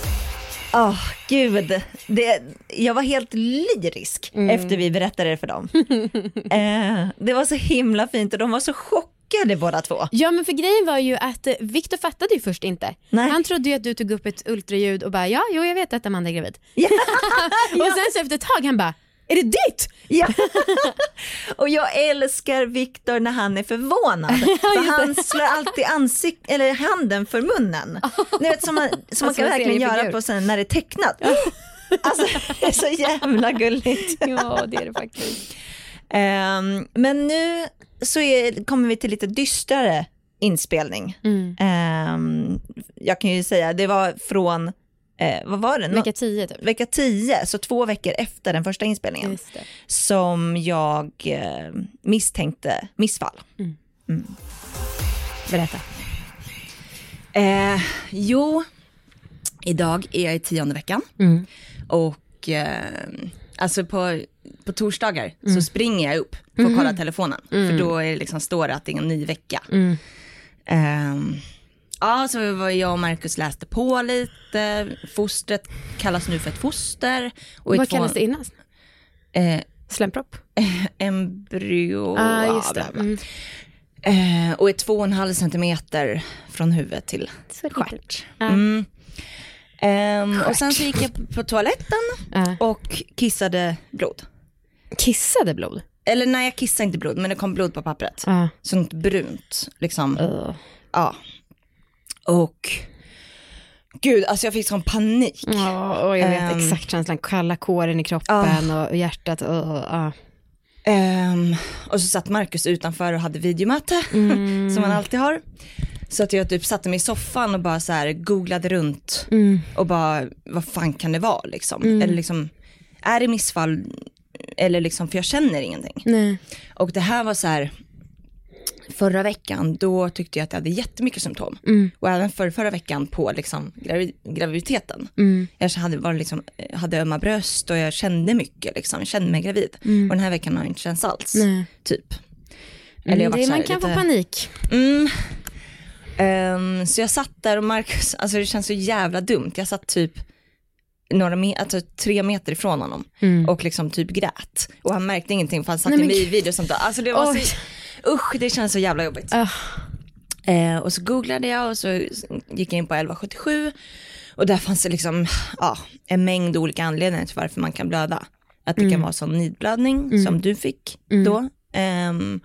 Åh, gud. Det, jag var helt lyrisk efter vi berättade det för dem. eh, det var så himla fint och de var så chockade båda två. Ja men för grejen var ju att eh, Viktor fattade ju först inte. Nej. Han trodde ju att du tog upp ett ultraljud och bara ja, jo jag vet att Amanda är gravid. Och sen så efter ett tag han bara, är det ditt? Ja. och jag älskar Viktor när han är förvånad. För han slår alltid ansik- eller handen för munnen. Ni vet, som man, som man Alltså, kan en verkligen göra på sen när det är tecknat. Alltså det är så jävla gulligt. Ja det är det faktiskt. Ehm, men nu så är, kommer vi till lite dystrare inspelning. Mm. Ehm, jag kan ju säga, det var från, eh, vad var det? Nå- Vecka 10 typ. vecka 10, så två veckor efter den första inspelningen, som jag eh, misstänkte missfall. Berätta. Eh, jo, idag är jag i tionde veckan Mm. och eh, alltså på, på torsdagar så springer jag upp för att kolla telefonen. För då är det liksom, står det att det är en ny vecka. Ja, så var jag och Marcus läste på lite. Fostret kallas nu för ett foster. Och Vad två- kallas det innan? Eh, Slempropp? embryo. Ah, just det. Mm. Eh, och är två och en halv centimeter från huvud till stjärt. Mm. Ehm, och sen så gick jag på toaletten och kissade blod. Kissade blod? Eller nej, jag kissade inte blod, men det kom blod på pappret. Ja. Sånt brunt, liksom. Uh. Ja. Och gud, alltså jag fick sån panik. Ja, och jag vet Ehm. exakt känslan. Kalla kåren i kroppen och hjärtat. Uh, uh. Ehm, och så satt Marcus utanför och hade videomöte, Mm. som han alltid har. Så att jag typ satte mig i soffan och bara så här googlade runt Mm. och bara, vad fan kan det vara liksom? Eller liksom, är det missfall? Eller liksom, för jag känner ingenting. Nej. Och det här var så här, förra veckan då tyckte jag att jag hade jättemycket symptom. Mm. Och även för förra veckan på liksom gravi- graviditeten. Mm. Jag hade, var liksom, hade ömma bröst och jag kände mycket liksom, jag kände mig gravid. Och den här veckan har jag inte känts alls, Nej. typ. Mm, jag vart det, man kan lite- få panik. Mm. Ehm, så jag satt där och Marcus, alltså det känns så jävla dumt. Jag satt typ några me- alltså tre meter ifrån honom och liksom typ grät. Och han märkte ingenting för han satt Nej, i men mig i gud. video och sånt där. Alltså det var Oj. så, usch det känns så jävla jobbigt. Ah. Eh, och så googlade jag och så gick jag in på 1177 och där fanns det liksom ja, en mängd olika anledningar till varför man kan blöda. Att det kan vara sån nidblödning som du fick då. Ehm,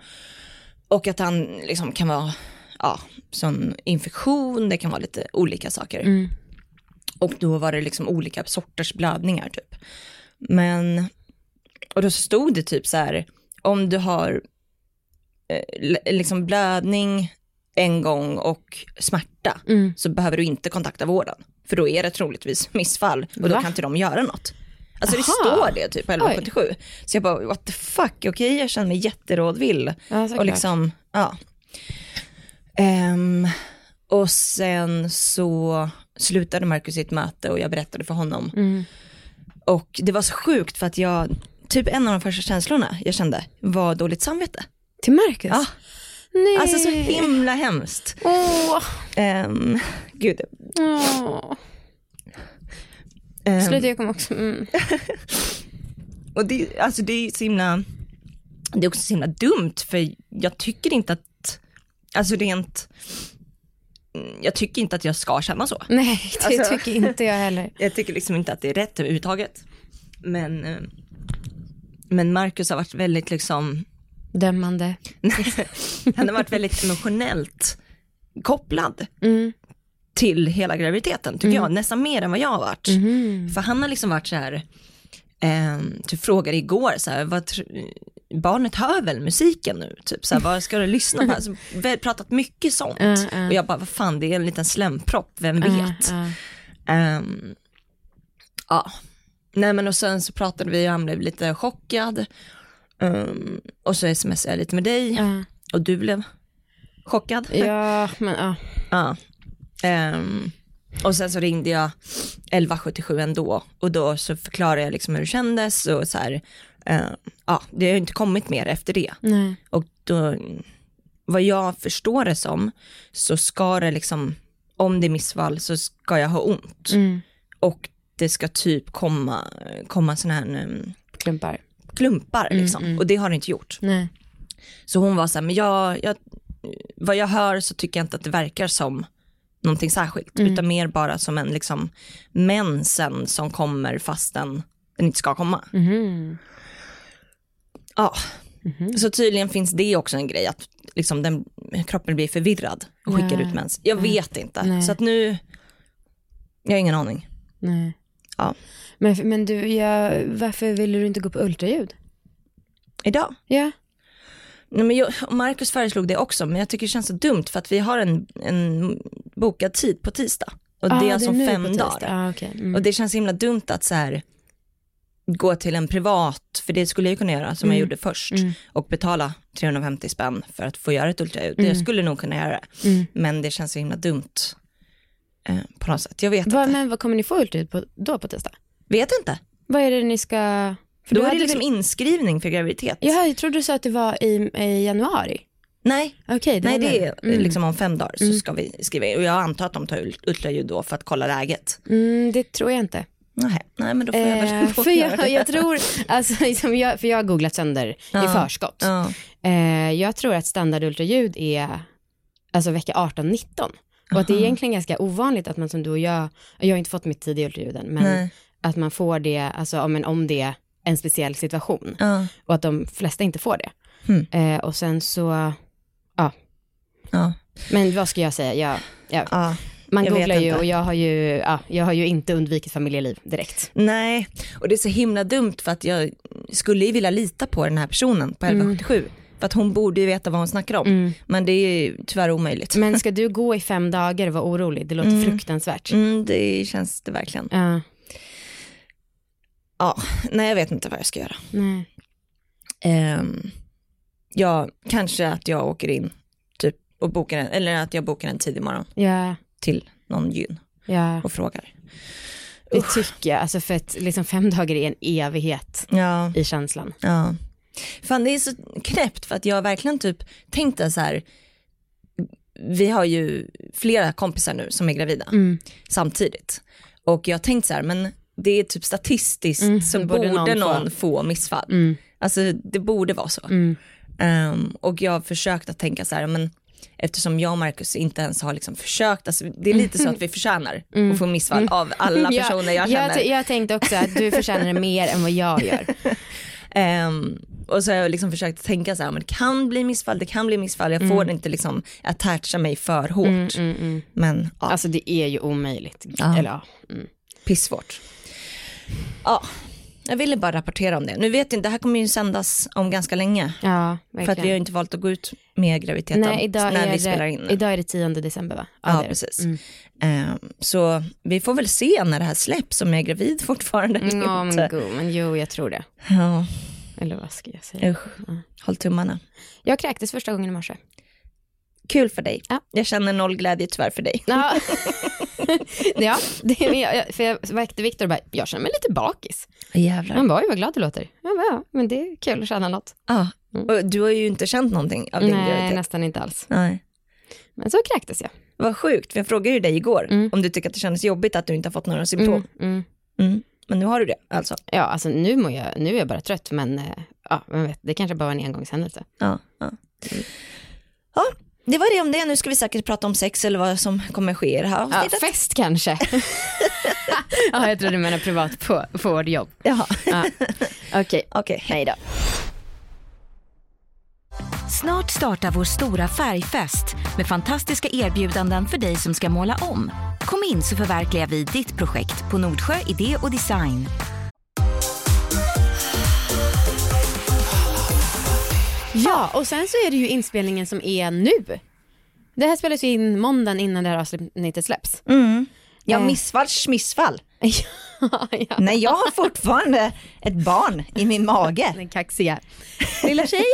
och att han liksom kan vara ja, sån infektion, det kan vara lite olika saker. Och då var det liksom olika sorters blödningar typ. Men, och då stod det typ så här, om du har liksom blödning en gång och smärta Mm. så behöver du inte kontakta vården. För då är det troligtvis missfall och då Va? kan inte de göra något. Alltså det Aha. står det typ på 1177. Så jag bara, what the fuck, okej jag känner mig jätterådvill. Ja, och liksom, ja. Ehm, och sen så slutade Marcus sitt möte och jag berättade för honom. Mm. Och det var så sjukt för att jag, typ en av de första känslorna jag kände var dåligt samvete. Till Marcus? Ja. Nej. Alltså så himla hemskt. Åh. Um, gud. Åh. ehm, Sluta, jag kommer också... Mm. och det, alltså det är så himla, det är också så himla dumt för jag tycker inte att, alltså rent, mm, jag tycker inte att jag ska känna så. Nej, det Alltså- tycker inte jag heller. Jag tycker liksom inte att det är rätt överhuvudtaget. Men, eh, men Marcus har varit väldigt liksom, Dömande. han har varit väldigt emotionellt kopplad Mm. till hela graviditeten, tycker jag. Nästan mer än vad jag har varit. Mhm. För han har liksom varit så här, eh, typ frågade igår så här, vad barnet hör väl musiken nu? Typ så här, vad ska du lyssna på? Alltså, vi har pratat mycket sånt. Ja, ja. Och jag bara, vad fan det är en liten slämpropp, vem vet? Ja, ja. Ehm, ja, nej men och sen så pratade vi och han blev lite chockad. Ehm, och så smsade jag lite med dig Ja. och du blev chockad. Ja, men ja. Ja. Ehm, och sen så ringde jag 1177 ändå och då så förklarade jag liksom hur det kändes och så här, ehm, ja det har ju inte kommit mer efter det. Nej. Och då, vad jag förstår det som, så ska det liksom, om det är missfall så ska jag ha ont. Mm. Och det ska typ komma, komma sådana här um, Klumpar. Klumpar Mm, liksom. mm. Och det har det inte gjort. Nej. Så hon var så här, men jag, jag, vad jag hör så tycker jag inte att det verkar som någonting särskilt, Mm. utan mer bara som en liksom mensen som kommer fastän den inte ska komma. Mhm. Ja, så tydligen finns det också en grej att liksom den, kroppen blir förvirrad och skickar Ja. ut mens. Jag vet inte, Nej. så att nu, jag har ingen aning. Nej. Ja. Men, men du, ja, varför ville du inte gå på ultraljud? Idag? Ja. Nej, men jag, Marcus föreslog det också, men jag tycker det känns så dumt för att vi har en, en bokad tid på tisdag. Och Ah, det är alltså nu fem på tisdag. dagar. Ah, okej. mm. Och det känns himla dumt att så här, gå till en privat, för det skulle jag kunna göra som jag Mm. gjorde först, Mm. och betala 350 spänn för att få göra ett ultraljud. Mm. Jag skulle nog kunna göra det, Mm. men det känns så himla dumt eh, på något sätt. Jag vet Vad, inte. men vad kommer ni få ultraljud på, då på tisdag? Vet inte. Vad är det ni ska... För Då du är det liksom väl- inskrivning för graviditet. Jaha, jag trodde du sa att det var i, i januari. Nej, Okej, Nej var det är Mm. liksom om fem dagar så Mm. ska vi skriva in. Och jag antar att de tar ult- ultraljud då för att kolla läget. Mm, det tror jag inte. Nej, nej men då får jag Eh, väl för jag, jag tror, alltså, liksom jag, för jag har googlat sönder i Ja. förskott. Ja. Eh, jag tror att standardultraljud är alltså vecka 18-19. Och att det är egentligen ganska ovanligt att man som du och jag, jag har inte fått mitt tidiga ultraljud än, men Nej. Att man får det, alltså om, en, om det är en speciell situation. Ja. Och att de flesta inte får det. Hmm. Eh, och sen så, ja. Ja. Men vad ska jag säga, jag, jag, Ja. man jag googlar ju och jag har ju, ja, jag har ju inte undvikit familjeliv direkt. Nej, och det är så himla dumt för att jag skulle ju vilja lita på den här personen på 1177. För att hon borde ju veta vad hon snackar om. Mm. Men det är ju tyvärr omöjligt. Men ska du gå i fem dagar och vara orolig? Det låter Mm. fruktansvärt. Mm, det känns det verkligen. Ja, Ja, nej jag vet inte vad jag ska göra. nej. Ehm, ja, kanske att jag åker in typ och bokar en, eller att jag bokar en tidig morgon Ja, till någon gyn ja. och frågar. Det tycker jag, alltså för att liksom fem dagar är en evighet Ja, i känslan. ja. Fan det är så knäppt för att jag verkligen typ tänkt det så här. Vi har ju flera kompisar nu som är gravida Mm. samtidigt. Och jag har tänkt så här, men det är typ statistiskt Mm, så borde borde, någon någon, få. missfall. Mm. Alltså det borde vara så. Mm. Ehm, och jag har försökt att tänka så här, men eftersom jag och Marcus inte ens har liksom försökt, alltså, det är lite så att vi förtjänar att få missfall av alla personer jag känner. Jag, jag tänkte också att du förtjänar det mer än vad jag gör. Ehm, Och så har jag liksom försökt tänka så här, men det kan bli missfall, det kan bli missfall, jag får inte liksom attacha mig för hårt. Mm, mm, mm. Men ja, Alltså det är ju omöjligt. Ja. Eller ja. Mm. pissvårt. Ja, jag ville bara rapportera om det. Nu vet inte, det här kommer ju sändas om ganska länge. Ja, För att verkligen. vi har inte valt att gå ut med graviditeten Nej, idag när är, vi spelar det, in. idag är det 10 december va? Ja, det. precis. Mm. Eh, så vi får väl se när det här släpps, om jag är gravid fortfarande Ja men inte. go, men jo jag tror det. Ja, Eller vad ska jag säga? usch. Håll tummarna. Jag kräktes första gången i morse. Kul för dig. Ja. Jag känner noll glädje tyvärr för dig. Ja, ja det, för jag väckte Viktor och bara, jag känner mig lite bakis. Jävlar. Han bara, oj vad glad du låter. Jag bara, ja, men det är kul att känna något. Ja. Och du har ju inte känt någonting av din Nej, graviditet. nästan inte alls. Nej. Men så kräktes jag. Vad sjukt, för jag frågade ju dig igår Mm. om du tycker att det kändes jobbigt att du inte har fått några symptom. Mm, mm. Mm. Men nu har du det alltså. Ja, alltså nu, mår jag, nu är jag bara trött, men eh, ja, vem vet, det kanske bara var en engångshändelse. Ja, ja. ja, det var det om det. Nu ska vi säkert prata om sex eller vad som kommer ske i det här Ja, avsnittet. fest kanske. ja, jag trodde du menade privat på, på vårt jobb. Jaha, Ja. Okej, okej. hej då. Snart startar vår stora färgfest med fantastiska erbjudanden för dig som ska måla om. Kom in så förverkligar vi ditt projekt på Nordsjö Idé och Design. Ja, och sen så är det ju inspelningen som är nu. Det här spelas ju in måndagen innan det här avsnittet släpps. Mm. Ja, Eh. missfalls missfall. Ja, ja. Nej, jag har fortfarande ett barn i min mage. Den kaxiga lilla tjej.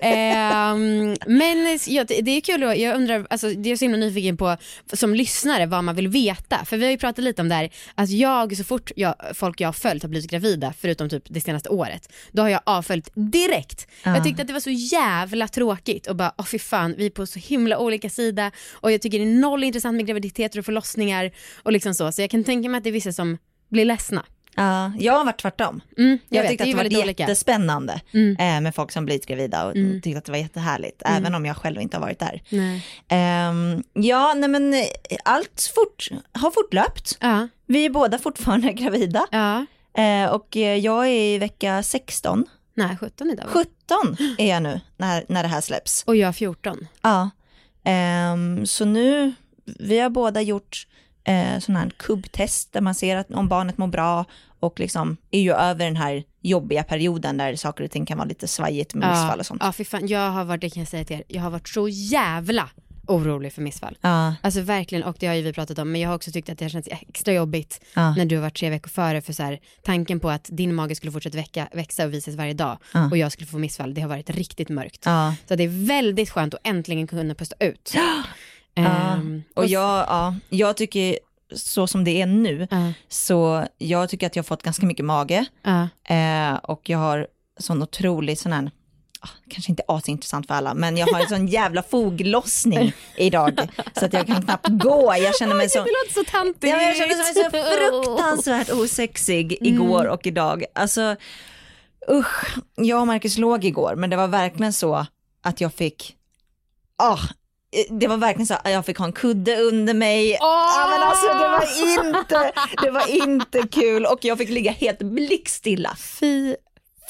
Ehm, men ja, det är kul, jag undrar, alltså, det är så himla nyfiken på som lyssnare vad man vill veta. För vi har ju pratat lite om det här, att jag så fort jag, folk jag har följt har blivit gravida, förutom typ det senaste året, då har jag avföljt direkt. Jag tyckte att det var så jävla tråkigt och bara, åh fy fan, vi är på så himla olika sida och jag tycker det är noll intressant med graviditeter och förlossningar och liksom så. Så jag kan tänka mig att det är vissa som blir ledsna. Ja, jag har varit tvärtom. Mm, jag, Jag, tyckte det att det var väldigt olika. jättespännande Mm. eh, med folk som blivit gravida och Mm. tyckte att det var jättehärligt, även om jag själv inte har varit där. Nej. Ehm, ja, nej men eh, allt fort, har fortlöpt. Ja, Vi är båda fortfarande gravida ja. eh, och jag är i vecka 16. Nej, 17 idag. va? 17 är jag nu när, när det här släpps. Och jag 14. Ja, Ehm, så nu, vi har båda gjort eh, sån här kubbtest där man ser att om barnet mår bra och liksom är ju över den här jobbiga perioden där saker och ting kan vara lite svajigt med missfall och sånt. Ja, för fan, jag har varit, det kan jag säga till er, jag har varit så jävla orolig för missfall. Ja, Alltså verkligen, och det har ju vi pratat om, men jag har också tyckt att det har känts extra jobbigt ja, när du har varit tre veckor före, för så här, tanken på att din mage skulle fortsätta väcka, växa och visas varje dag Ja. och jag skulle få missfall, det har varit riktigt mörkt. Så det är väldigt skönt att äntligen kunna pusta ut. Ehm, Och jag, ja, jag tycker så som det är nu, ja, så jag tycker att jag har fått ganska mycket mage ja. eh, och jag har sån otrolig sån här, ah, kanske inte asintressant för alla, men jag har en sån jävla foglossning idag så att jag kan knappt gå. Jag känner mig så... Det låter så tantigt. Ja, jag kände mig så fruktansvärt osexig igår och idag. Alltså, usch. Jag och Marcus låg igår, men det var verkligen så att jag fick, ah, det var verkligen så att jag fick ha en kudde under mig. Ja, men alltså, det, var inte, det var inte kul och jag fick ligga helt blickstilla. Fy Och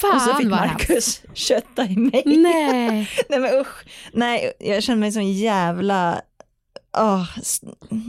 så fan fick Marcus kötta i mig. Nej. Nej men usch, nej jag känner mig sån jävla, åh, s-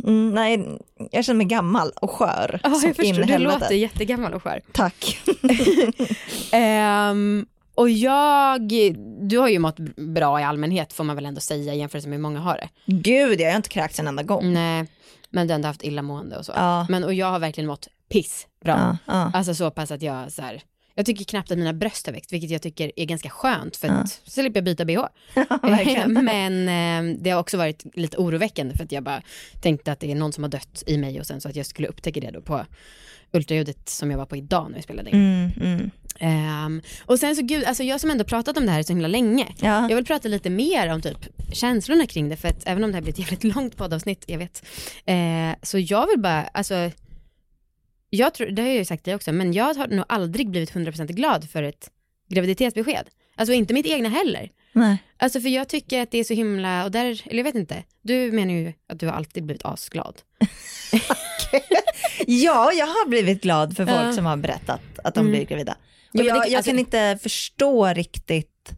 mm, nej jag känner mig gammal och skör. Som jag förstår, du låter jättegammal och skör. Tack. Ehm, och jag, du har ju mått bra i allmänhet får man väl ändå säga i jämförelse med hur många har det. Gud, jag har inte kräkts en enda gång. Nej, men du har ändå haft illamående och så. Ja. Men, och jag har verkligen mått piss bra. Ja, ja. Alltså så pass att jag så här, jag tycker knappt att mina bröst har växt, vilket jag tycker är ganska skönt för att så slipper jag byta bh. verkligen. Men eh, det har också varit lite oroväckande för att jag bara tänkte att det är någon som har dött i mig och sen så att jag skulle upptäcka det då på ultraljudet som jag var på idag när vi spelade in. Mm, mm. Ehm, och sen så gud, alltså jag som ändå pratat om det här så himla länge. Ja. Jag vill prata lite mer om typ känslorna kring det för att även om det här blir ett jävligt långt poddavsnitt, jag vet. Eh, så jag vill bara, alltså, jag tror, det har jag ju sagt dig också, men jag har nog aldrig blivit 100% glad för ett graviditetsbesked. Alltså inte mitt egna heller. Nej. Alltså för jag tycker att det är så himla, och där, eller jag vet inte, du menar ju att du har alltid blivit asglad. Ja, jag har blivit glad för folk Ja. som har berättat att de Mm. blir gravida. Och jag, det- jag alltså- kan inte förstå riktigt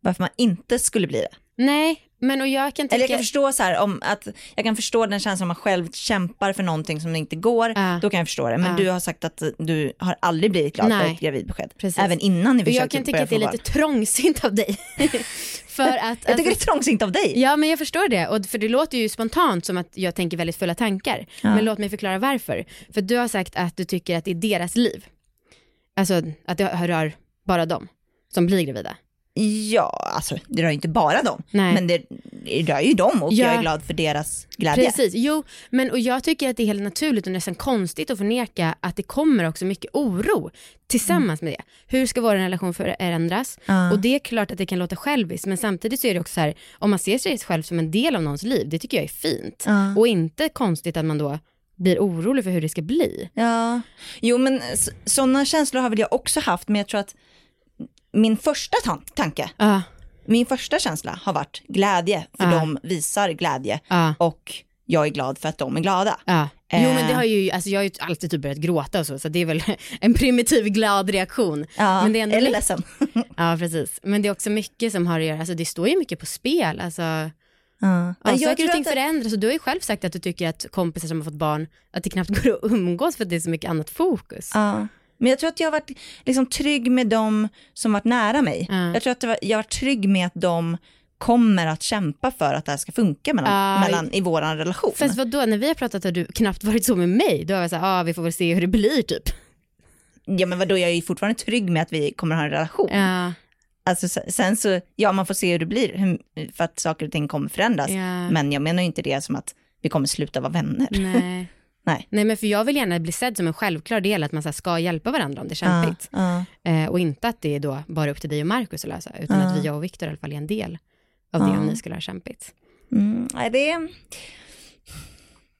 varför man inte skulle bli det. Nej, men och jag kan tycka... Eller jag kan förstå så här, om att, jag kan förstå den känslan om man själv kämpar för någonting som inte går, Ja. då kan jag förstå det. Men Ja. du har sagt att du har aldrig blivit glad för Nej. ett gravidbesked. Precis. Även innan ni försökte jag kan tycka att det är lite barn. trångsynt av dig. för att, Jag tycker det är trångsynt av dig. Ja men jag förstår det, och för det låter ju spontant som att jag tänker väldigt fulla tankar. Ja. Men låt mig förklara varför. För du har sagt att du tycker att det är deras liv. Alltså att det rör bara dem som blir gravida. Ja, alltså det rör ju inte bara dem. Nej. Men det, rör ju dem och Ja. jag är glad för deras glädje. Precis, jo, men och jag tycker att det är helt naturligt och nästan konstigt att förneka att det kommer också mycket oro tillsammans med det. Hur ska vår relation förändras? Ja. Och det är klart att det kan låta själviskt, men samtidigt så är det också så här, om man ser sig själv som en del av någons liv, det tycker jag är fint. Ja. Och inte konstigt att man då blir orolig för hur det ska bli. Ja, jo men sådana känslor har väl jag också haft, men jag tror att min första tan- tanke, Ja, min första känsla har varit glädje, för Ja. de visar glädje ja, och jag är glad för att de är glada. ja. Jo Eh. men det har ju, alltså jag har ju alltid typ börjat gråta och så, så det är väl en primitiv glad reaktion. Men det är ändå eller ledsen. Ja precis, men det är också mycket som har att göra, alltså det står ju mycket på spel, alltså Ja. Ja, Men saker och ting det- förändras och du har ju själv sagt att du tycker att kompisar som har fått barn, att det knappt går att umgås för att det är så mycket annat fokus. Ja. Men jag tror att jag har varit liksom trygg med dem som varit nära mig. Ja. Jag tror att var, jag har varit trygg med att de kommer att kämpa för att det här ska funka mellan, Ja. mellan, i vår relation. Fast vadå, när vi har pratat har du knappt varit så med mig, då har jag sagt, ja ah, vi får väl se hur det blir typ. Ja men vadå, jag är ju fortfarande trygg med att vi kommer att ha en relation. Ja, Alltså se- sen så, ja man får se hur det blir, hur, för att saker och ting kommer förändras. ja. Men jag menar ju inte det som att vi kommer sluta vara vänner. Nej. Nej. Nej men för jag vill gärna bli sedd som en självklar del att man så ska hjälpa varandra om det är kämpigt. Ja, Eh, och inte att det är då bara upp till dig och Markus att lösa, utan Ja. att vi, jag och Viktor i alla fall är en del av det om ni skulle ha kämpigt. Mm, det, är,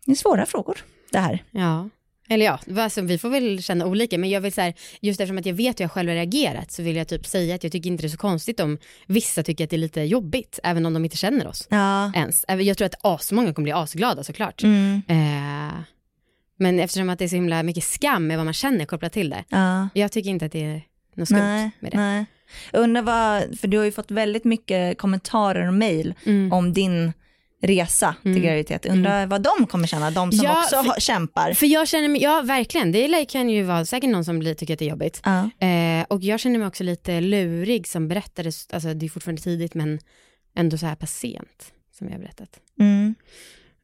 det är svåra frågor det här. Ja. Eller ja, alltså, vi får väl känna olika, men jag vill så här, just eftersom att jag vet hur jag själv har reagerat så vill jag typ säga att jag tycker inte det är så konstigt om vissa tycker att det är lite jobbigt, även om de inte känner oss Ja. ens. Jag tror att asmånga kommer bli asglada såklart. Mm, Eh, men eftersom att det är så himla mycket skam med vad man känner kopplat till det, ja. jag tycker inte att det är något skumt Nej, med det. nej. Jag undrar vad, för du har ju fått väldigt mycket kommentarer och mejl Mm. om din resa till Mm. graviditet. Undrar vad de kommer känna, de som Ja, också för- kämpar. För jag känner mig, ja verkligen, det kan ju vara säkert någon som blir, tycker att det är jobbigt. Ja. Eh, och jag känner mig också lite lurig som berättade, alltså det är fortfarande tidigt men ändå så här pass sent som jag har berättat. Mm.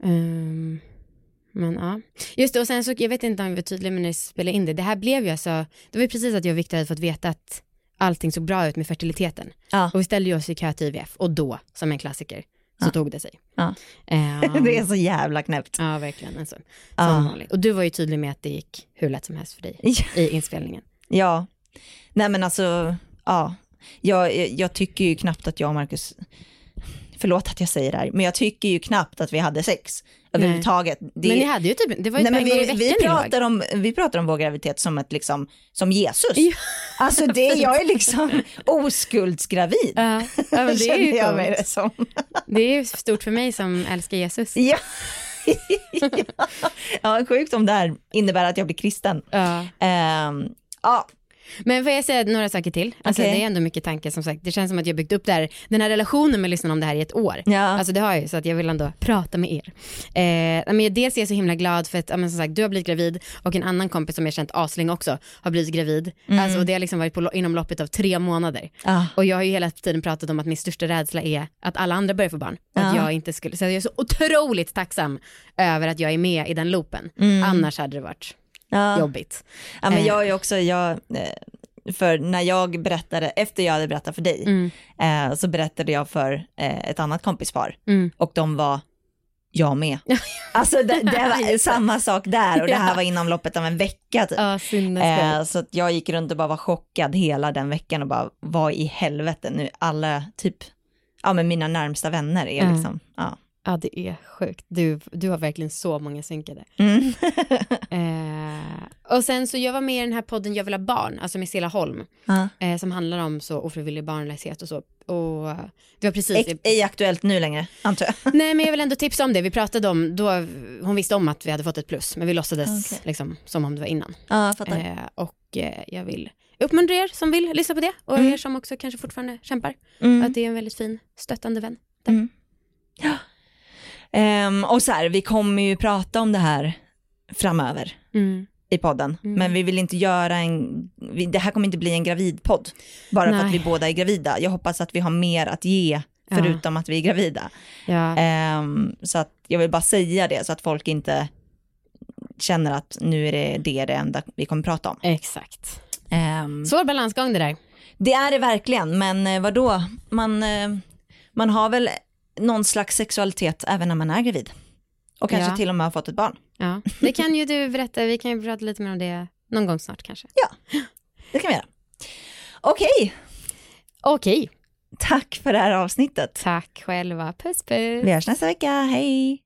Ehm, men ja, just det och sen så, jag vet inte om vi var tydliga med när vi spelade in det, det här blev ju alltså, det var ju precis att jag och Victor hade fått veta att allting såg bra ut med fertiliteten. Ja. Och vi ställde ju oss i kö till IVF och då, som en klassiker, så Ja. tog det sig. Ja. Ehm, det är så jävla knäppt. Ja, verkligen. Alltså, Ja. Och du var ju tydlig med att det gick hur lätt som helst för dig i inspelningen. Ja, nej men alltså, ja. Jag, jag tycker ju knappt att jag och Marcus, förlåt att jag säger det här, men jag tycker ju knappt att vi hade sex överhuvudtaget. Det, Men ni hade ju typ, det var ju nej, men vi, vi, låg. pratar om, vi pratar om vår graviditet som ett liksom, som Jesus. Ja. Alltså det, jag är liksom oskuldsgravid. Ja, ja det är ju jag mig det som. Det är ju stort för mig som älskar Jesus. Ja. ja, sjukt om det här innebär att jag blir kristen. Ja. Ehm, ja, Men får jag säga några saker till? Alltså Okej. det är ändå mycket tankar som sagt. Det känns som att jag byggt upp här, den här relationen med lyssnarna om det här i ett år. Ja. Alltså det har jag ju så att jag vill ändå prata med er. Eh, men dels är jag så himla glad för att, men som sagt, du har blivit gravid och en annan kompis som jag känt aslänge också har blivit gravid. Alltså, och det har liksom varit på, inom loppet av tre månader. Ah. Och jag har ju hela tiden pratat om att min största rädsla är att alla andra börjar få barn. Och att Ja. jag inte skulle, så jag är så otroligt tacksam över att jag är med i den loopen. Annars hade det varit ja. jobbigt. Ja, men Eh. jag är också, jag, eh, för när jag berättade, efter jag hade berättat för dig, Mm. eh, så berättade jag för eh, ett annat kompispar Mm. och de var, jag med. Alltså det, det var samma sak där och det här var inom loppet av en vecka typ. Ja. Eh, så att jag gick runt och bara var chockad hela den veckan och bara, vad i helvete nu, alla typ, ja men mina närmsta vänner är Ja. liksom, ja. Ja, det är sjukt. Du, du har verkligen så många synkade. Mm. Eh, och sen så jag var med i den här podden Jag vill ha barn, alltså med Stella Holm, Ja. eh, som handlar om så ofrivillig barnlöshet och så. Och det var precis... Ej, ej aktuellt nu längre, antar jag. Nej men jag vill ändå tipsa om det, vi pratade om, då, hon visste om att vi hade fått ett plus, men vi låtsades Okej. liksom som om det var innan. Ja, fattar. Eh, och eh, jag vill uppmuntra er som vill lyssna på det och Mm. er som också kanske fortfarande kämpar. Mm. Att det är en väldigt fin stöttande vän. Ehm, och så här, vi kommer ju prata om det här framöver Mm. i podden, Mm. men vi vill inte göra en, vi, det här kommer inte bli en gravidpodd, bara för att Nej. vi båda är gravida. Jag hoppas att vi har mer att ge, Ja. förutom att vi är gravida. Ja. Ehm, så att jag vill bara säga det, så att folk inte känner att nu är det det, det enda vi kommer prata om. Exakt. Ehm, Svår balansgång det där. Det är det verkligen, men eh, vadå? Man, eh, man har väl någon slags sexualitet även när man är gravid. Och kanske Ja. till och med har fått ett barn. Ja. Det kan ju du berätta, vi kan ju prata lite mer om det någon gång snart kanske. Det kan vi göra. Okej, Okej, tack för det här avsnittet. tack själva. Puss puss. Vi hörs nästa vecka, hej!